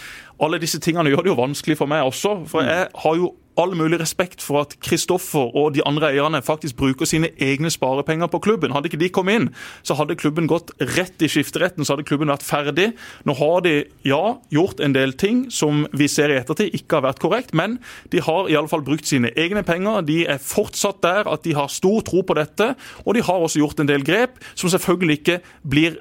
Alle disse tingene gjør det jo vanskelig for meg også. For mm. jeg har jo all mulig respekt for at Kristoffer og de andre eierne faktisk bruker sine egne sparepenger på klubben. Hadde ikke de kommet inn, så hadde klubben gått rett i skifteretten, så hadde klubben vært ferdig. Nå har de ja, gjort en del ting som vi ser i ettertid ikke har vært korrekt, men de har i alle fall brukt sine egne penger. De er fortsatt der at de har stor tro på dette, og de har også gjort en del grep som selvfølgelig ikke blir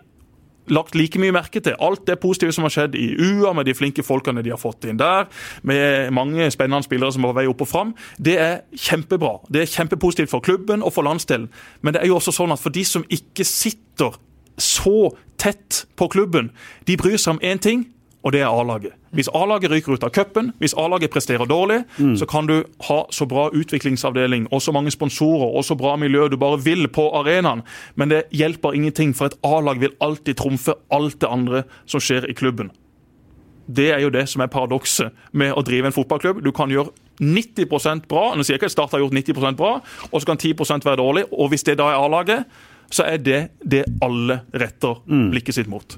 lagt like mye merke til. Alt det positive som har skjedd i UA, med de flinke folkene de har fått inn der, med mange spennende spillere som er på vei opp og fram, det er kjempebra. Det er kjempepositivt for klubben og for landsdelen. Men det er jo også sånn at for de som ikke sitter så tett på klubben, de bryr seg om én ting, og det er A-laget. Hvis A-laget ryker ut av cupen, hvis A-laget presterer dårlig, mm. så kan du ha så bra utviklingsavdeling og så mange sponsorer og så bra miljø du bare vil på arenaen, men det hjelper ingenting, for et A-lag vil alltid trumfe alt det andre som skjer i klubben. Det er jo det som er paradokset med å drive en fotballklubb. Du kan gjøre 90% bra, nå sier jeg ikke at Start har gjort 90% bra, og så kan 10% være dårlig. Og hvis det da er A-laget, så er det det alle retter mm. blikket sitt mot.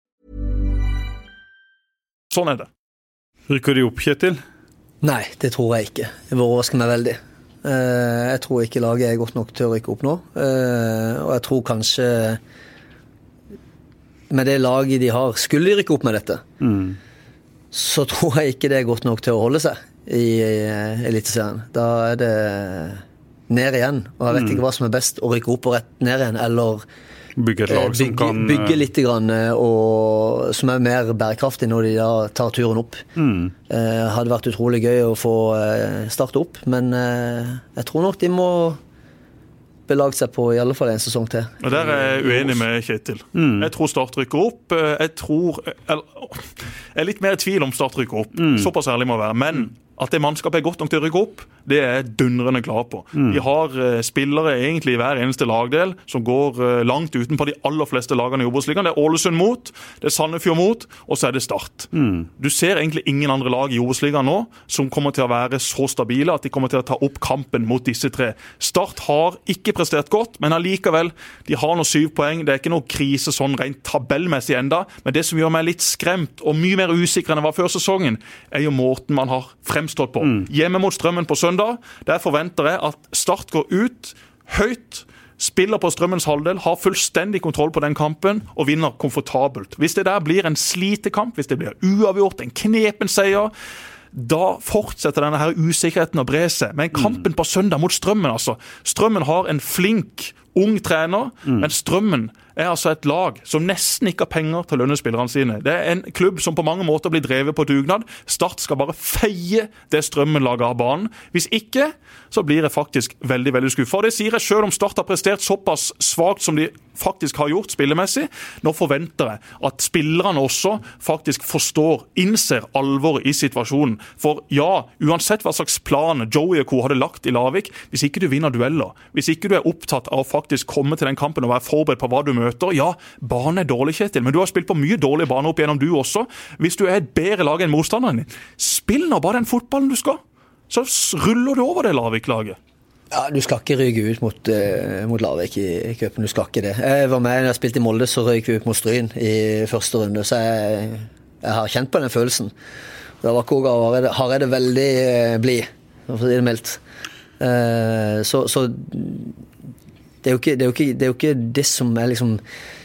Sånn er det. Rykker de opp, Kjetil? Nei, det tror jeg ikke. Det overrasker meg veldig. Eh, jeg tror ikke laget er godt nok til å rykke opp nå. Eh, og jeg tror kanskje med det laget de har, skulle de rykke opp med dette, mm. så tror jeg ikke det er godt nok til å holde seg i Eliteserien. Da er det ned igjen. Og jeg vet mm. ikke hva som er best, å rykke opp og rett ned igjen, eller Bygge et lag bygge, kan Bygge litt, grann, eh, og, som er mer bærekraftig når de da tar turen opp. Mm. Eh, hadde vært utrolig gøy å få eh, starte opp, men eh, jeg tror nok de må belage seg på i alle fall en sesong til. Og Der er jeg uenig med Kjetil. Mm. Jeg tror Start rykker opp. Eh, jeg tror Jeg er litt mer i tvil om Start rykker opp. Mm. Såpass ærlig må jeg være. Men at det mannskapet er godt nok til å rykke opp, det er jeg dundrende klar på. Mm. De har uh, spillere egentlig i hver eneste lagdel som går uh, langt utenpå de aller fleste lagene i Obos-ligaen. Det er Ålesund mot, det er Sandefjord mot, og så er det Start. Mm. Du ser egentlig ingen andre lag i Obos-ligaen nå som kommer til å være så stabile at de kommer til å ta opp kampen mot disse tre. Start har ikke prestert godt, men allikevel, de har nå syv poeng. Det er ikke noe krise sånn rent tabellmessig enda, men det som gjør meg litt skremt og mye mer usikker enn det var før sesongen, er jo måten man har fremstilt fremstått på. Mm. Hjemme mot Strømmen på søndag. Der forventer jeg at Start går ut høyt. Spiller på Strømmens halvdel, har fullstendig kontroll på den kampen og vinner komfortabelt. Hvis det der blir en slitekamp, hvis det blir uavgjort, en knepen seier, da fortsetter denne her usikkerheten å bre seg. Men kampen på søndag mot Strømmen, altså. Strømmen har en flink ung trener, mm. men Strømmen er altså et lag som nesten ikke har penger til å lønne spillerne sine. Det er en klubb som på mange måter blir drevet på dugnad. Start skal bare feie det Strømmen-laget av banen. Hvis ikke, så blir jeg faktisk veldig veldig skuffa. Det sier jeg selv om Start har prestert såpass svakt som de faktisk har gjort spillemessig. Nå forventer jeg at spillerne også faktisk forstår, innser alvoret i situasjonen. For ja, uansett hva slags plan Joey og co. hadde lagt i Lavik, hvis ikke du vinner dueller, hvis ikke du er opptatt av faktisk komme til den kampen og være forberedt på hva du møter. Ja, banen er dårlig, Kjetil, men du har spilt på mye dårlige baner opp igjennom, du også. Hvis du er et bedre lag enn motstanderen din, spill nå bare den fotballen du skal. Så ruller du over det Larvik-laget. Ja, Du skal ikke ryke ut mot, uh, mot Larvik i, i cupen. Du skal ikke det. Jeg var med når jeg spilte i Molde, så røyk vi ut mot Stryn i første runde. Så jeg, jeg har kjent på den følelsen. Da var Koga Hareide veldig uh, blid, for å si det mildt. Uh, så, så det, er ikke, det, er ikke, det er jo ikke det som er liksom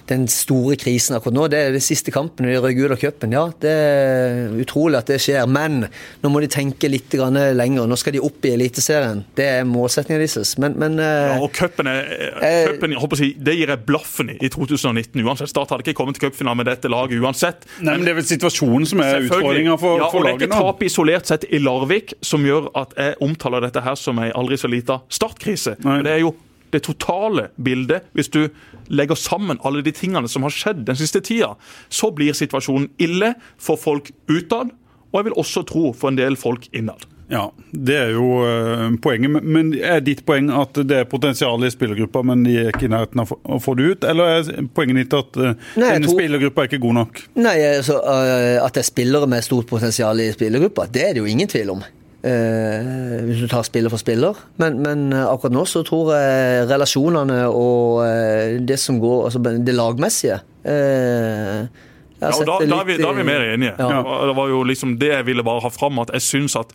den store krisen akkurat nå. Det er den siste kampen. i av cupen. Ja, det er utrolig at det skjer. Men nå må de tenke litt lenger. Nå skal de opp i Eliteserien. Det er målsettinga deres. Men, men ja, og cupen si, det gir jeg blaffen i i 2019. Uansett, Start hadde ikke kommet til cupfinalen med dette laget uansett. Nei, men Det er vel situasjonen som er utfordringa for, ja, for laget nå. Det er ikke tapet isolert sett i Larvik som gjør at jeg omtaler dette her som ei aldri så lita startkrise. Nei. Det er jo det totale bildet, hvis du legger sammen alle de tingene som har skjedd den siste tida, så blir situasjonen ille for folk utad, og jeg vil også tro for en del folk innad. Ja, det er jo uh, poenget. Men er ditt poeng at det er potensial i spillergruppa, men de er ikke i nærheten av å få det ut? Eller er poenget ditt at uh, Nei, denne tror... spillergruppa er ikke god nok? Nei, altså, uh, At det er spillere med stort potensial i spillergruppa, det er det jo ingen tvil om. Eh, hvis du tar spiller for spiller. Men, men, eh, akkurat nå så tror jeg relasjonene og eh, det som går Altså det lagmessige ja, da, da, er vi, da, er vi, mer enige. Ja. Det var jo liksom det jeg ville bare ha fram. At jeg syns at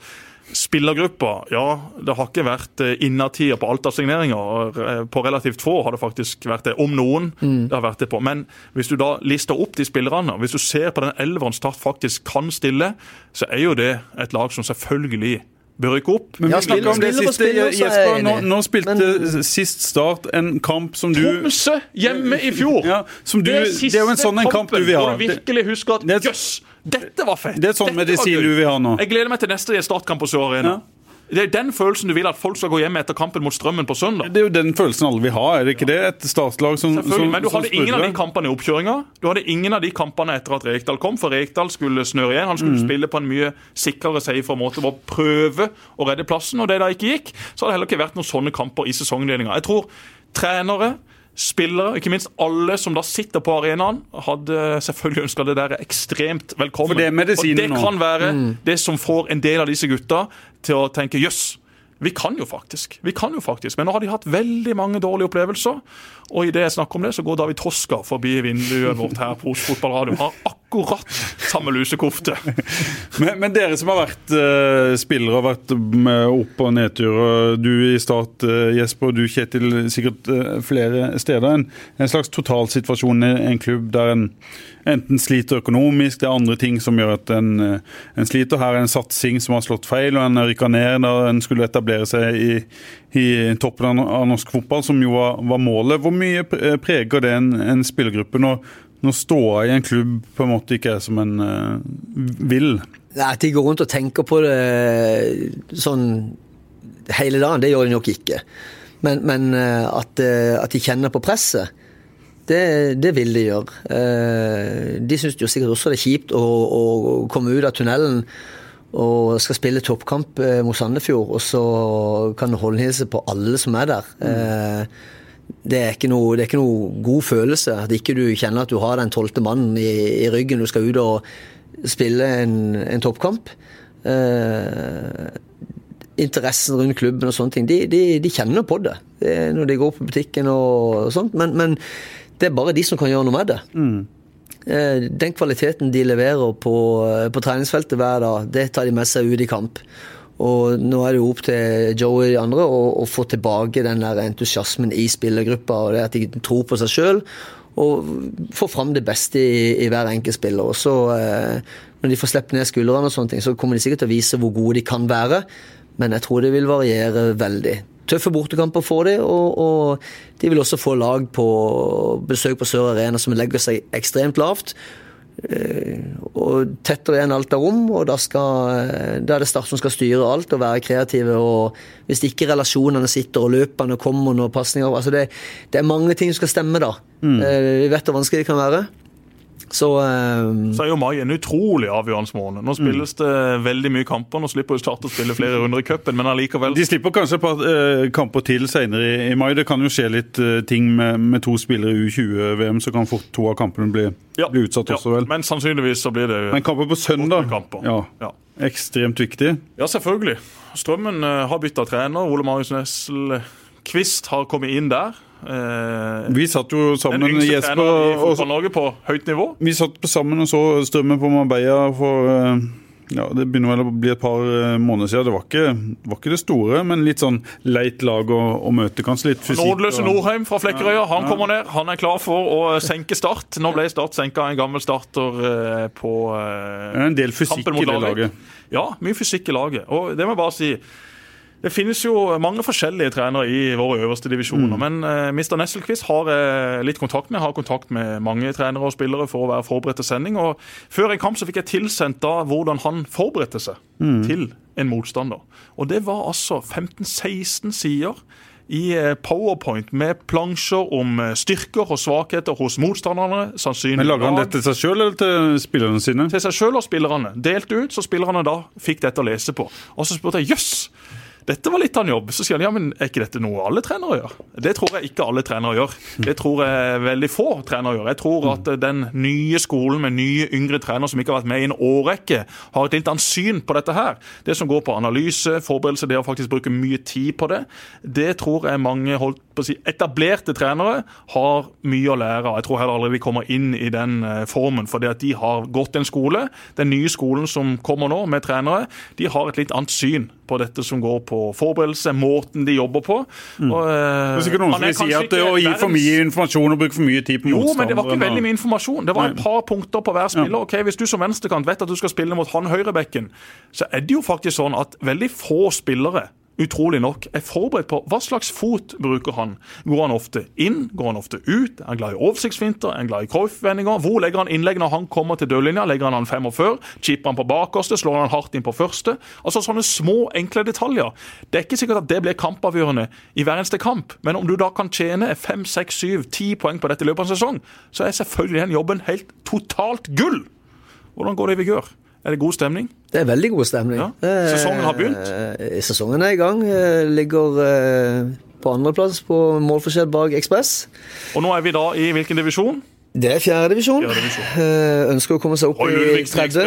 Spillergruppa, ja, det har ikke vært innertier på alt av signeringer. På relativt få har det faktisk vært det, om noen. Mm. det har vært det på. Men hvis du da lister opp de spillerne, hvis du ser på den elveren Start faktisk kan stille, så er jo det et lag som selvfølgelig bør rykke opp. Men vi ja, snakker om det siste. Jesper, nå, nå spilte men, sist Start en kamp som du Tromsø hjemme i fjor! Ja, du, det, er det, er jo en sånn en kamp du vil ha. Hvor du virkelig husker at jøss, dette var fett! Det er sånn medisin du vil ha nå. Jeg gleder meg til neste Startkamp på Sør Arena. Ja. Det er den følelsen du vil at folk skal gå hjem etter kampen mot Strømmen på søndag. Det er jo den følelsen alle vil ha, er det ikke det? Et startlag som Selvfølgelig, Men du hadde ingen av de kampene i oppkjøringa. Du hadde ingen av de kampene etter at Rekdal kom, for Rekdal skulle snøre igjen. Han skulle mm. spille på en mye sikrere, safe måte å prøve å redde plassen. Og det da ikke gikk, så hadde det heller ikke vært noen sånne kamper i sesongdelinga. Jeg tror trenere spillere, ikke minst alle som da sitter på arenaen, hadde selvfølgelig ønska det der ekstremt velkommen. For det er medisinen Og det kan være mm. det som får en del av disse gutta til å tenke jøss. Vi kan jo faktisk. Vi kan jo faktisk. Men nå har de hatt veldig mange dårlige opplevelser. Og idet jeg snakker om det, så går David Toska forbi vinduet vårt her på Oslo Fotballradio. Har akkurat samme lusekofte. [LAUGHS] men, men, dere som har vært uh, spillere og vært med opp- og nedturer. Du i Start, uh, Jesper, og du Kjetil, sikkert uh, flere steder. En, en slags totalsituasjon i en klubb der en enten sliter økonomisk, det er andre ting som gjør at en, en sliter. Her er en satsing som har slått feil, og en rykka ned da en skulle etablere seg i, i toppen av norsk fotball, som jo var, var målet. Hvor mye preger det en, en spillergruppe når, når ståa i en klubb på en måte ikke er som en uh, vil? At de går rundt og tenker på det sånn hele dagen, det gjør de nok ikke. Men, men at, at, de kjenner på presset, det, det, vil de gjøre. Eh, de syns jo sikkert også det er kjipt å, å, komme ut av tunnelen og skal spille toppkamp eh, mot Sandefjord, og så kan du holdnilse på alle som er der. Mm. Det er, noe, det er ikke noe god følelse at ikke du kjenner at du har den tolvte mannen i, i, ryggen. Du skal ut og spille en, en toppkamp. Eh, interessen rundt klubben og sånne ting, de, de, de kjenner på det, det når de går på butikken og sånt. Men, men det er bare de som kan gjøre noe med det. Mm. Eh, den kvaliteten de leverer på, eh, på, treningsfeltet hver dag, det tar de med seg ut i kamp. Og nå er det jo opp til Joe og de andre å, å få tilbake den der entusiasmen i spillergruppa, og det at de tror på seg sjøl. Og få fram det beste i, i hver enkelt spiller. Og så, eh, når de får sluppet ned skuldrene, og sånne ting, så kommer de sikkert til å vise hvor gode de kan være. Men jeg tror det vil variere veldig tøffe bortekamper får de, og, og, de vil også få lag på besøk på Sør Arena som legger seg ekstremt lavt. Eh, og tettere igjen alt av rom, og da, skal, eh, da er det Start som skal styre alt og være kreative. og Hvis ikke relasjonene sitter og løpene kommer noen pasninger altså det, det, er mange ting som skal stemme da. Mm. Eh, vi vet hvor vanskelig det kan være. Så uh, Så er jo mai en utrolig avgjørende måned. Nå spilles det veldig mye kamper. Nå slipper jo Start å spille flere runder i cupen, men allikevel De slipper kanskje et par uh, kamper til senere i, i mai. Det kan jo skje litt uh, ting med, med to spillere i U20-VM, så kan fort to av kampene bli, Ja, bli utsatt ja, også, vel. Men sannsynligvis så blir det Men kamper på søndag, kamper. ja, Ja. ekstremt viktig. Ja, selvfølgelig. Strømmen har bytta trener. Ole Marius Nessel Kvist har kommet inn der. Eh, Vi satt jo den sammen, yngste Jesper, og, på høyt nivå. vi satt sammen og så Strømmen på Marbella for eh, ja, Det begynner vel å bli et par eh, måneder siden. Det var ikke, var ikke det store, men litt sånn leit lag å, å møte. Kanskje litt fysikk. Nordløse Norheim fra Flekkerøya. Han kommer ned. Han er klar for å senke Start. Nå ble Start senka en gammel starter på en del fysikk i det laget. Ja, mye fysikk i laget. Og det må jeg bare si. Det finnes jo mange forskjellige trenere i våre øverste divisjoner. Men uh, Mr. Nesselquist har jeg litt kontakt med. Har kontakt med mange trenere og spillere for å være forberedt til sending. Og før en kamp så fikk jeg tilsendt da hvordan han forberedte seg til en motstander. Og det var altså 15-16 sider i eh, Powerpoint med plansjer om eh, styrker og svakheter hos motstanderne. sannsynlig Men Lager han dette til seg sjøl eller til spillerne sine? til seg sjøl og spillerne. Delte ut, så spillerne da fikk dette å lese på. Og så spurte jeg jøss, dette var litt av en jobb. Så sier han ja, men er ikke dette noe alle trenere gjør? Det tror jeg ikke alle trenere gjør. Det tror jeg veldig få trenere gjør. Jeg tror at den nye skolen med nye yngre trenere som ikke har vært med i en årrekke, har et litt annet syn på dette her. Det som går på analyse, forberedelse, det å faktisk bruke mye tid på det, det tror jeg mange holdt på å si, etablerte trenere har mye å lære av. Jeg tror heller aldri vi kommer inn i den eh, formen, fordi at de har gått en skole. Den nye skolen som kommer nå, med trenere, de har et litt annet syn på dette som går på forberedelse, måten de jobber på. Og, eh, Det er sikkert noen som vil si at det å gi for mye informasjon og bruke for mye tid på jo, men det var ikke veldig mye informasjon. Det var et par punkter på hver spiller. Ok, Hvis du som venstrekant vet at du skal spille mot han høyrebekken, så er det jo faktisk sånn at veldig få spillere utrolig nok er forberedt på hva slags fot bruker han. Går han ofte inn? Går han ofte ut? Er han glad i oversiktsfinter? Er han glad i Cruyff-vendinger? Hvor legger han innlegg når han kommer til dørlinja? Legger han han 45? Chipper han på bakerste? Slår han hardt inn på første? Altså Sånne små, enkle detaljer. Det er ikke sikkert at det blir kampavgjørende i hver eneste kamp, men om du da kan tjene 5, 6, 7, 10 poeng på dette i løpet av en sesong, så er selvfølgelig den jobben helt totalt gull. Hvordan går det i vigør? Er det god stemning? det er veldig god stemning. Ja. Sesongen har begynt. Eh, Sesongen er i gang. Eh, Ligger eh, på andreplass på målforskjell bak Ekspress. Og nå er vi da i hvilken divisjon? Det er fjerde divisjon. Fjerde divisjon. Eh, Ønsker å komme seg opp Roy i tredje.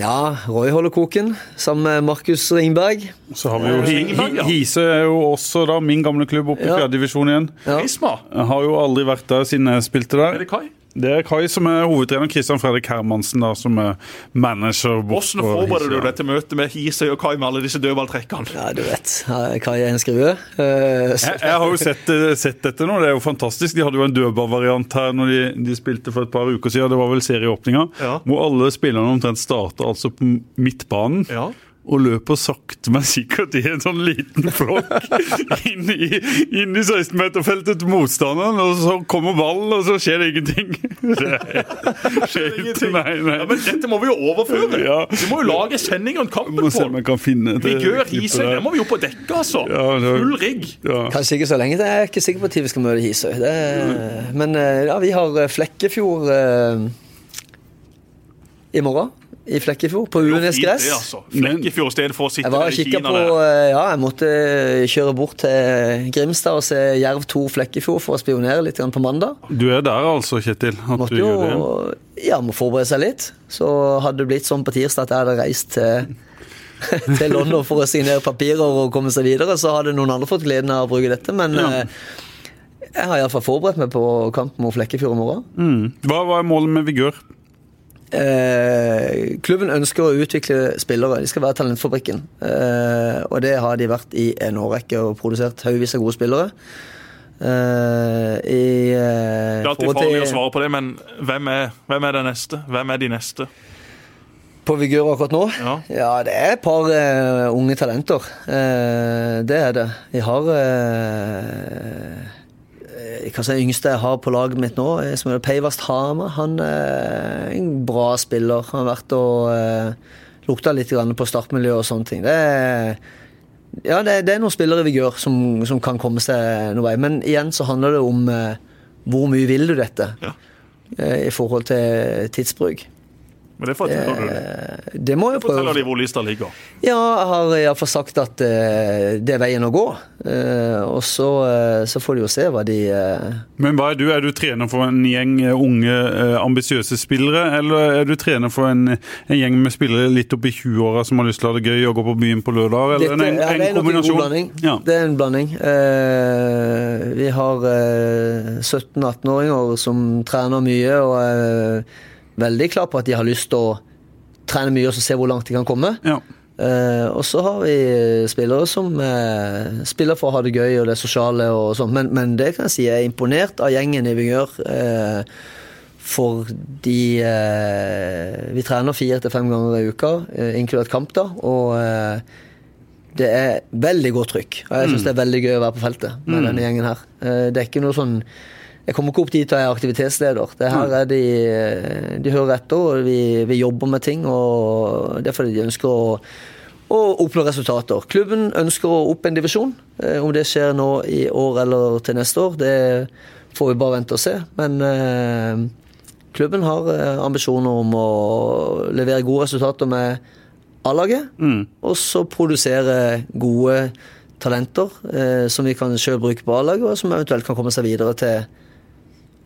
Ja, Roy holder koken, sammen med Markus Ringberg. Så har vi jo Ringberg, ja. Hise er jo også da min gamle klubb oppe i fjerde divisjon igjen. Ja. Har jo aldri vært der siden jeg spilte der. Er det Kai? Det er Kai som er hovedtrener, Christian Fredrik Hermansen da, som er manager. Hvordan forbereder du deg dette møtet med Hisøy og Kai med alle disse dødballtrekkene? Ja, du vet. Kai er en skrue. Uh, Jeg, jeg har jo sett, eh, sett dette nå, det er jo fantastisk. De hadde jo en dødballvariant her når de, de spilte for et par uker siden. Det var vel serieåpninga. Ja. Hvor alle spillerne omtrent starta altså på midtbanen. Ja. Og løper sakte, men sikkert i en sånn liten flokk [LAUGHS] inn i, inn i 16-meterfeltet til motstanderen. Og så kommer ballen, og så skjer det ingenting. [LAUGHS] Det skjer ingenting. Nei, nei. Ja, men dette må vi jo overføre. Ja. Vi må jo lage sending om kampen Må se om på. jeg kan finne det Vigør Hisøy, det må vi jo på dekket, altså. Ja, det- Full rigg. Ja. Kanskje ikke så lenge. Det er Jeg ikke sikker på når vi skal møte Hisøy. Det Men eh, ja, vi har eh, Flekkefjord eh, i morgen. I Flekkefjord, på Uenes gress. altså. Flekkefjord i for å sitte Jeg var der og i kikka Kina. på der. eh, Ja, jeg måtte kjøre bort til Grimstad og se Jerv 2 Flekkefjord for å spionere litt på mandag. Du er der altså, Kjetil? At Måtte du jo gjør det? Ja, må forberede seg litt. Så hadde det blitt sånn på tirsdag at jeg hadde reist til [LAUGHS] til London for å signere papirer og komme seg videre, så hadde noen andre fått gleden av å bruke dette. Men Ja. eh, jeg har iallfall forberedt meg på kamp mot Flekkefjord i morgen. Mm. Hva, hva er målet med Vigør? Eh, klubben ønsker å utvikle spillere. De skal være talentfabrikken. Eh, og det har de vært i en årrekke og produsert haugevis av gode spillere. Eh, i, eh, Det er alltid farlig å svare på det, men hvem er, hvem er det neste? Hvem er de neste? På Vigør akkurat nå? Ja. det er et par eh, unge talenter. Eh, det er det. Vi har Hva som er yngste jeg har på laget mitt nå, eh, som er Peivast Hama. Han er en bra spiller. Han har vært og uh, lukta litt på startmiljø og sånne ting. Det er ja, det, det er noen spillere vi gjør som, som kan komme seg noen vei. Men igjen så handler det om eh, hvor mye vil du dette? Ja. eh, i forhold til tidsbruk. Men det forteller du. Eh, Det må jeg prøve. Forteller de hvor lista ligger. Ja, jeg har iallfall sagt at eh, det er veien å gå. Eh, og så, eh, så får de jo se hva de eh, Men hva er du? Er du trener for en gjeng unge, eh, ambisiøse spillere, eller er du trener for en, en gjeng med spillere litt opp i 20-åra som har lyst til å ha det gøy og gå på byen på lørdag? Eller Dette en, en, en, det er en kombinasjon? blanding. Ja. Det er en blanding. Eh, vi har eh, 17-18-åringer som trener mye og veldig klar på at de har lyst til å trene mye og så se hvor langt de kan komme. Ja. Eh, og så har vi spillere som eh, spiller for å ha det gøy og det sosiale og sånn, Men, men det kan jeg si, jeg er imponert av gjengen i Vingør. Eh, fordi eh, vi trener fire til fem ganger i uka, eh, inkludert kamp, da. Og eh, det er veldig godt trykk. Og jeg syns det er veldig gøy å være på feltet med denne gjengen her. Det er ikke noe sånn jeg kommer ikke opp dit og er aktivitetsleder. Det her er de, de hører etter, og vi, vi jobber med ting. og Det er fordi de ønsker å, å oppnå resultater. Klubben ønsker å opp en divisjon. Eh, Om det skjer nå i år eller til neste år, det får vi bare vente og se. Men eh, klubben har eh, ambisjoner om å levere gode resultater med A-laget. Og så produsere gode talenter eh, som vi kan sjøl bruke på A-laget, og som eventuelt kan komme seg videre til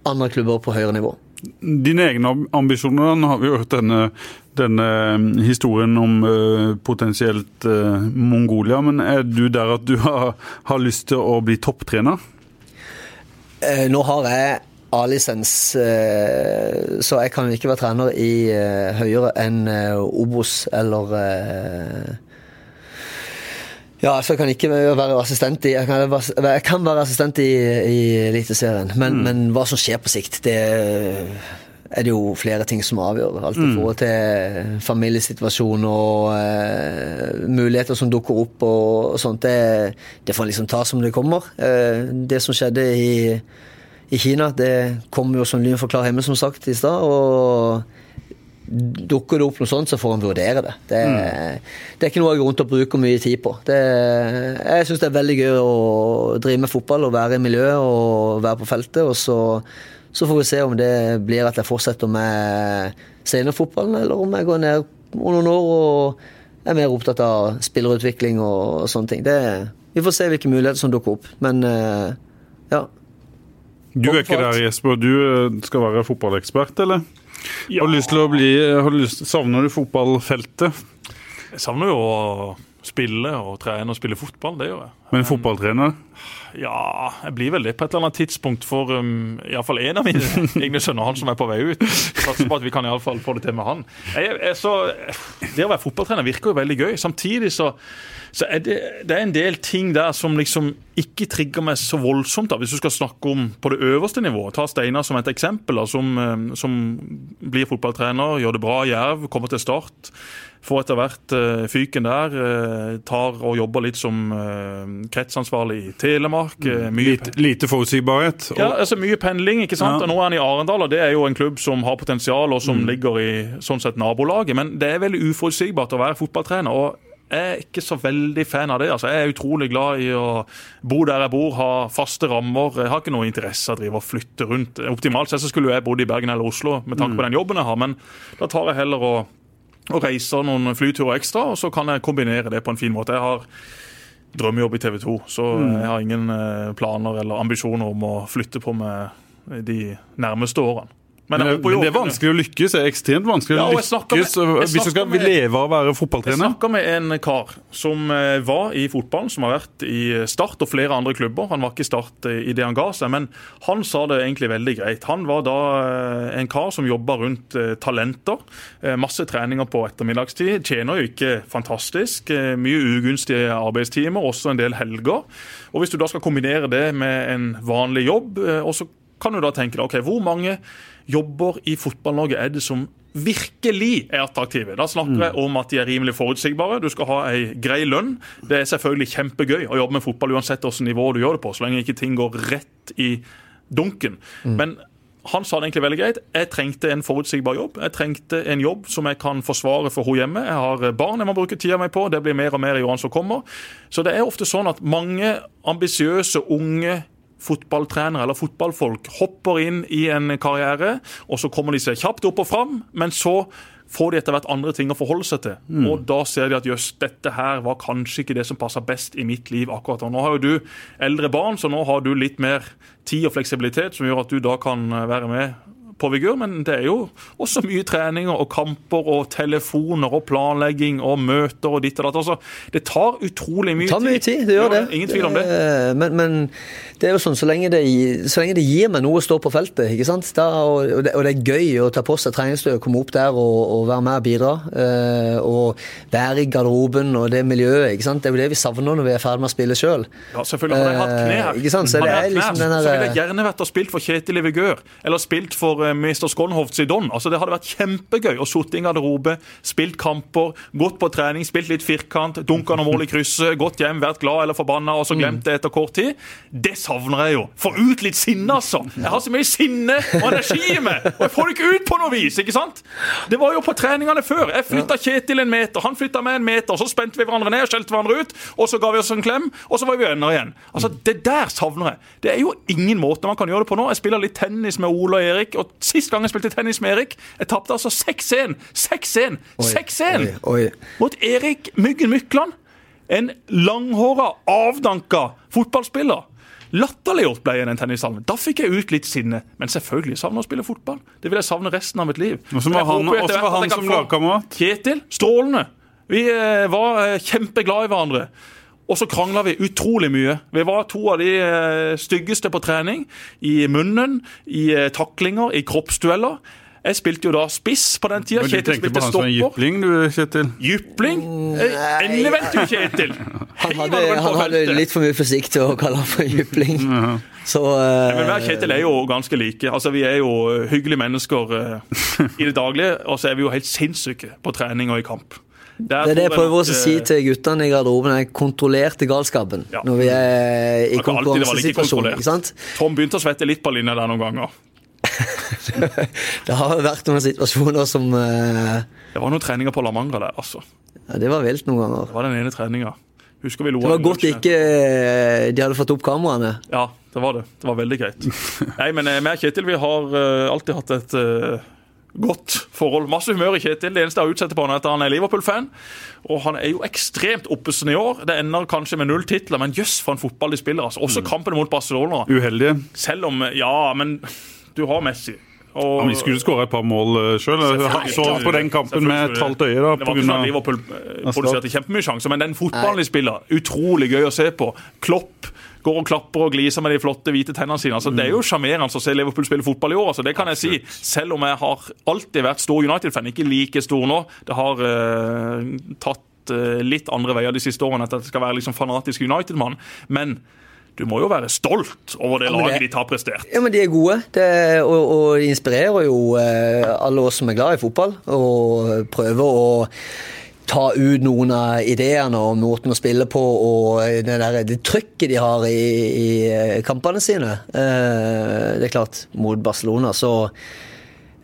andre klubber på høyere nivå. Dine egne ambisjoner, nå har vi hørt denne, denne eh, historien om uh, potensielt uh, Mongolia, men er du der at du har, har lyst til å bli topptrener? Uh, nå har jeg A-lisens, så jeg kan ikke være trener i høyere enn Obos eller ja, altså jeg kan ikke være assistent i Jeg kan, være- jeg kan være assistent i, i Eliteserien, men, men hva som skjer på sikt, det er det jo flere ting som avgjør. Alt i forhold til familiesituasjon og uh, muligheter som dukker opp og, og sånt. Det, det får liksom ta som det kommer. Uh, det som skjedde i, i Kina, det kom jo som lyn fra klar himmel, som sagt, i stad. og Dukker det opp noe sånt, så får en vurdere det. Det, det er ikke noe jeg går rundt og bruker mye tid på. Det, jeg syns det er veldig gøy å drive med fotball og være i miljøet og være på feltet. Og så, så får vi se om det blir at jeg fortsetter med seniorfotballen, eller om jeg går ned om noen år og er mer opptatt av spillerutvikling og, sånne ting. Det, vi får se hvilke muligheter som dukker opp. Men eh, ja. Du er ikke der, Jesper. Du eh, skal være fotballekspert, eller? Har du lyst til å bli, har du lyst, Savner du fotballfeltet? Jeg savner jo å spille og trene og spille fotball. Det gjør jeg. Men fotballtrener? Ja, jeg blir vel det på et eller annet tidspunkt for um, iallfall en av mine [LAUGHS] egne sønner, han som er på vei ut. Satser på at vi kan i alle fall få det til med han. Jeg, jeg, så, det å være fotballtrener virker jo veldig gøy. Samtidig så, så er det, det er en del ting der som liksom ikke trigger meg så voldsomt. da, Hvis du skal snakke om på det øverste nivået. Ta Steinar som et eksempel, da, som, um, som blir fotballtrener, gjør det bra i Jerv, kommer til start. Får etter hvert uh, fyken der. Uh, tar og jobber litt som uh, kretsansvarlig i Telemark. Mye Lite, lite forutsigbarhet? ja, altså Mye pendling, ikke sant? Ja. Og Nå er han i Arendal, og det er jo en klubb som har potensial, og som ligger i sånn sett nabolaget. Men det er veldig uforutsigbart å være fotballtrener. og jeg er ikke så veldig fan av det. altså Jeg er utrolig glad i å bo der jeg bor, ha faste rammer. Jeg har ikke noe interesse av å drive og flytte rundt. Optimalt sett så skulle jeg bodd i Bergen eller Oslo med tanke på den jobben jeg har, men da tar jeg heller og, og reiser noen flyturer ekstra, og så kan jeg kombinere det på en fin måte. Jeg har drømmejobb i TV 2, så jeg har ingen eh, planer eller ambisjoner om å flytte på meg de nærmeste årene. Men, men, det, men det er vanskelig å lykkes. Det er ekstremt vanskelig å lykkes med- hvis du skal med- leve av å være fotballtrener. Jeg snakka med en kar som eh, var i fotballen, som har vært i Start og flere andre klubber. Han var ikke i Start eh, i det han ga seg, men han sa det egentlig veldig greit. Han var da eh, en kar som jobba rundt eh, talenter. eh, Masse treninger på ettermiddagstid. Tjener jo ikke fantastisk. eh, Mye ugunstige arbeidstimer, også en del helger. Og Hvis du da skal kombinere det med en vanlig jobb, eh, og så kan du da tenke deg, ok, hvor mange jobber i Fotball-Norge er det som virkelig er attraktive. Da snakker jeg om at de er rimelig forutsigbare. Du skal ha ei grei lønn. Det er selvfølgelig kjempegøy å jobbe med fotball uansett hvilket nivå du gjør det på, så lenge ikke ting går rett i dunken. Men han sa det egentlig veldig greit. Jeg trengte en forutsigbar jobb. Jeg trengte en jobb som jeg kan forsvare for henne hjemme. Jeg har barn jeg må bruke tida mi på. Det blir mer og mer i årene som kommer. Så det er ofte sånn at mange ambisiøse, unge fotballtrenere eller fotballfolk hopper inn i en karriere, og så kommer de seg kjapt opp og fram, men så får de etter hvert andre ting å forholde seg til. Mm. Og da ser de at jøss, dette her var kanskje ikke det som passa best i mitt liv akkurat nå. Nå har jo du eldre barn, så nå har du litt mer tid og fleksibilitet som gjør at du da kan være med på Vigør, men det er jo også mye treninger og kamper og telefoner og planlegging og møter og ditt og datt. Altså, det tar utrolig mye Det tar mye tid, det gjør det. Ingen tvil om det. Eh, Men, men det er jo sånn, så lenge det, så lenge det gir meg noe å stå på feltet, ikke sant? Da, og, og, det, og det er gøy å ta på seg treningstøy og komme opp der og, og være med og bidra. eh, og være i garderoben og det miljøet, ikke sant? Det er jo det vi savner når vi er ferdig med å spille sjøl. Ja, selvfølgelig. Hadde jeg hatt kne her, Eh, ikke sant? Så det er liksom knær, så ville jeg gjerne vært og spilt for Kjetil i Vigør, eller spilt for eh, Mr. Skonhovd i Don. Altså, det hadde vært kjempegøy å sitte i garderobe, spilt kamper, gått på trening, spilt litt firkant, dunka noen mål i krysset, gått hjem, vært glad eller forbanna, og så glemt det etter kort tid. Det savner jeg jo. Få ut litt sinne, altså. Jeg har så mye sinne og energi i meg, og jeg får det ikke ut på noe vis, ikke sant? Det var jo på treningene før. Jeg flytta Kjetil en meter, han flytta meg en meter, så spente vi hverandre ned, og skjelte hverandre ut, og så ga vi oss en klem, og så var vi venner igjen. Altså, Det der savner jeg. Det er jo ingen måte man kan gjøre det på nå. Jeg spiller litt tennis med Ole og Erik, og sist gang jeg spilte tennis med Erik, jeg tapte altså 6-1. 6-1! 6-1! Oi, oi. Mot Erik Myggen Mykland. En langhåra, avdanka fotballspiller. Latterliggjort ble jeg i den tennishallen. Da fikk jeg ut litt sinne. Men selvfølgelig savner jeg å spille fotball. Det vil jeg savne resten av mitt liv. Og så var han- hvordan var han som lagkamerat? Kjetil, strålende. Vi eh, var eh, kjempeglade i hverandre. Og så krangla vi utrolig mye. Vi var to av de eh, styggeste på trening. I munnen, i eh, taklinger, i kroppsdueller. Jeg spilte jo da spiss på den tida. Men du Kjetil tenkte på han som en jypling, du, Kjetil? Jypling? Eh, Endelig vent du, Kjetil! [LAUGHS] Han hadde, han hadde litt for mye fysikk til å kalle han for jypling. Så uh... Men hver Kjetil er jo ganske like. Altså, Vi er jo hyggelige mennesker uh, i det daglige, og så er vi jo helt sinnssyke på trening og i kamp. Det er det jeg prøver nok, å si eh, til guttene i garderoben, Jeg kontrollerte galskapen. Ja. Når vi er i konkurransesituasjonen. Tom begynte å svette litt på linja der noen ganger. [LAUGHS] Det har vært noen situasjoner som uh... Det var noen treninger på La Manga der, altså. ja, Det var vilt noen ganger. Det var den ene treninga. Det var godt ikke eh, de hadde fått opp kameraene. Ja, det var det. Det var veldig greit. [LAUGHS] Nei, men vi og Kjetil vi har alltid hatt et godt forhold. Masse humør i Kjetil. Det eneste jeg utsetter på han er at han er Liverpool-fan. Og han er jo ekstremt oppesen i år. Det ender kanskje med null titler, men jøss for en fotball de spiller. altså. Også kampen mot Barcelona. Uheldige. Selv om Ja, men du har Messi. Og, Ja, vi skulle skåra et par mål sjøl. Så på den kampen med et halvt øye. da, Det var ikke sånn. Liverpool eh, produserte kjempemye sjanser, men den fotballen de spiller, utrolig gøy å se på. Klopp går og klapper og gliser med de flotte hvite tennene sine. Altså, Det er jo sjarmerende å se Liverpool spille fotball i år. altså, Det kan jeg si. Selv om jeg har alltid vært stor United-fan. Ikke like stor nå. Det har uh, tatt uh, litt andre veier de siste årene at jeg skal være liksom fanatisk United-mann. Men du må jo være stolt over det det- laget de har prestert. Ja, men de er gode, det, og, og de inspirerer jo eh, alle oss som er glad i fotball, og prøver å ta ut noen av ideene og måten å spille på og det, der, det trykket de har i, i eh, kampene sine. Eh, det er klart, mot Barcelona så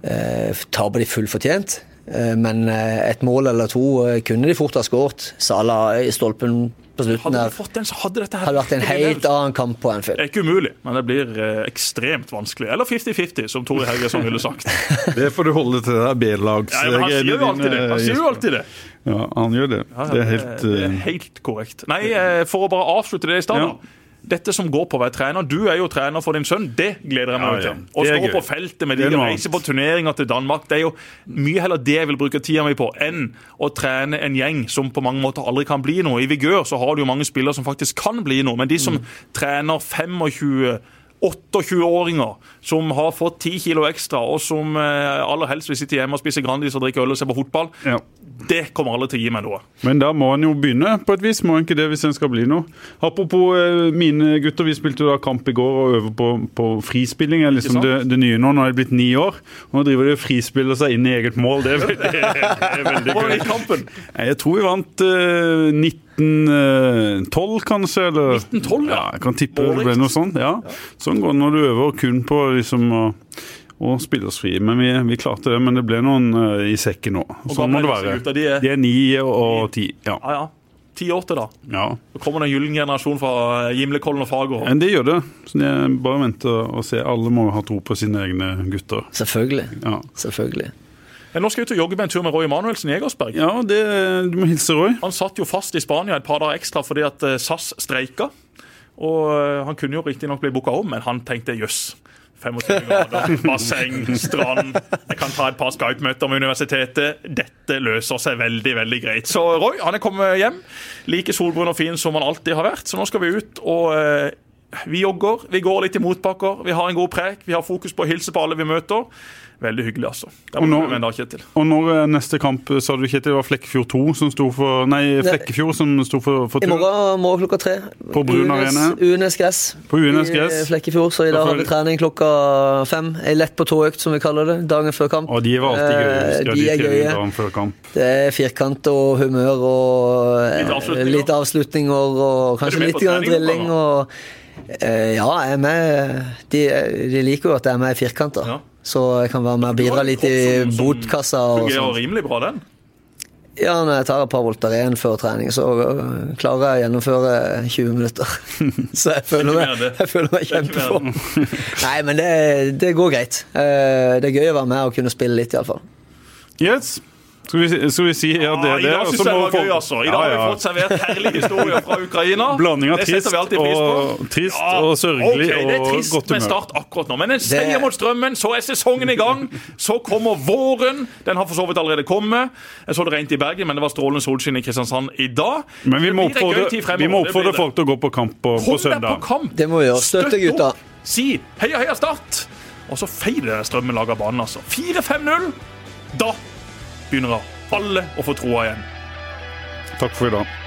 eh, taper de fullt fortjent. Eh, men eh, et mål eller to eh, kunne de fort ha skåret. Sala i stolpen på slutten Hadde der de fått den, så hadde dette her hadde vært en helt annen kamp på Anfield. Det er ikke umulig, men det blir ekstremt vanskelig. Eller 50-50, som Tore Helgesson ville sagt. [LAUGHS] Det får du holde til det B-lagsgreiene Ja, dine. han sier jo alltid det. Han sier jo alltid det. Ja, han gjør det. Ja, Det er helt det er helt korrekt. Nei, for å bare avslutte det i stad, Ja. Dette som går på å være trener. Du er jo trener for din sønn. Det gleder jeg meg Ja, ja. til. Å stå gøy. på feltet med de er noe på turneringer til Danmark. Det er jo mye heller det jeg vil bruke tida mi på, enn å trene en gjeng som på mange måter aldri kan bli noe. I Vigør så har du jo mange spillere som faktisk kan bli noe, men de som Mm. trener 25 28-åringer som har fått 10 kilo ekstra, og som eh, aller helst vil sitte hjemme og spise Grandis og drikke øl og se på fotball, ja. det kommer alle til å gi meg noe. Men da må han jo begynne på et vis, må han ikke det hvis han skal bli noe? Apropos eh, mine gutter, vi spilte da kamp i går og øver på, på frispilling. er liksom det, det nye nå. Nå er de blitt ni år. Nå driver de og frispiller seg inn i eget mål. Det er, veldig- det er veldig gøy. Jeg tror vi vant eh, 1912, kanskje. Eller, 1912, ja. Jeg kan tippe det ble noe sånt. Ja. Sånn går det når du øver kun på liksom å å spille oss fri. Men vi, vi klarte det. Men det ble noen eh, i sekken nå. Sånn må det er være. gutta? De er- De er ni og ti. Ja. Ja, ja. Ti år til, da. Ja. Så kommer det en gyllen generasjon fra Gimlekollen og Fagerholm. Ja, det gjør det. Så jeg bare venter og se. Alle må ha tro på sine egne gutter. Selvfølgelig. Ja, Selvfølgelig. Ja, Nå skal jeg ut og jogge med en tur med Roy Emanuelsen i Egersberg. ja det, du må hilse Roy. Han satt jo fast i Spania et par dager ekstra fordi at eh, SAS streika. Og eh, Han kunne jo riktignok bli booka om, men han tenkte jøss. 25 grader, [LAUGHS] basseng, strand. Jeg kan ta et par Skype-møter med universitetet. Dette løser seg veldig veldig greit. Så Roy han er kommet hjem. Like solbrun og fin som han alltid har vært. Så nå skal vi ut og eh, vi jogger. Vi går litt i motbakker. Vi har en god prek. Vi har fokus på å hilse på alle vi møter. Veldig hyggelig, altså. Og når. Og når er neste kamp, sa du Kjetil, det var Flekkefjord 2 som sto for Nei, Flekkefjord som sto for, for I morgen, morgen klokka tre. På Brun Arena. UNS gress. På UNS gress. I Flekkefjord. Så i dag har vi trening klokka fem. Ei lett på tåøkt, som vi kaller det. Dagen før kamp. Og de var alltid gøye. Eh, de er gøye. Dagen før kamp. Det er firkant og humør og eh, Litt avslutninger. litt avslutninger og kanskje litt grann trening drilling. Og, eh, ja, jeg er med. De, de liker jo at jeg er med i firkanter. Ja. Så jeg kan være med og bidra litt i botkassa. og Fungerer rimelig bra, den. Ja, når jeg tar et par Voltaren før trening, så klarer jeg å gjennomføre 20 minutter. [LAUGHS] Så jeg føler meg, jeg føler meg kjempeform. [LAUGHS] Nei, men det, det går greit. Eh, Det er gøy å være med og kunne spille litt, iallfall. Yes. Skal vi, skal vi si ja, det Ja, er I dag syns jeg det var gøy, altså. I dag har vi fått servert herlige historier fra Ukraina. [LAUGHS] Blanding av Det setter trist alltid pris på. og, trist og sørgelig det er trist med start akkurat nå, men en seier mot Strømmen, så er sesongen i gang. Så kommer våren. Den har for så vidt allerede kommet. Jeg så det rent i Bergen, men det var strålende solskinn i Kristiansand i dag. Men vi må Det oppfordre, det folk til å gå på kamp på, på søndag. på kamp! Det må vi gjøre. Støtte gutta. Si heia, heia Start! Og så feiler det Strømmen lager banen, altså. 4-5-0. Da begynner alle å få troa igjen. Takk for i dag.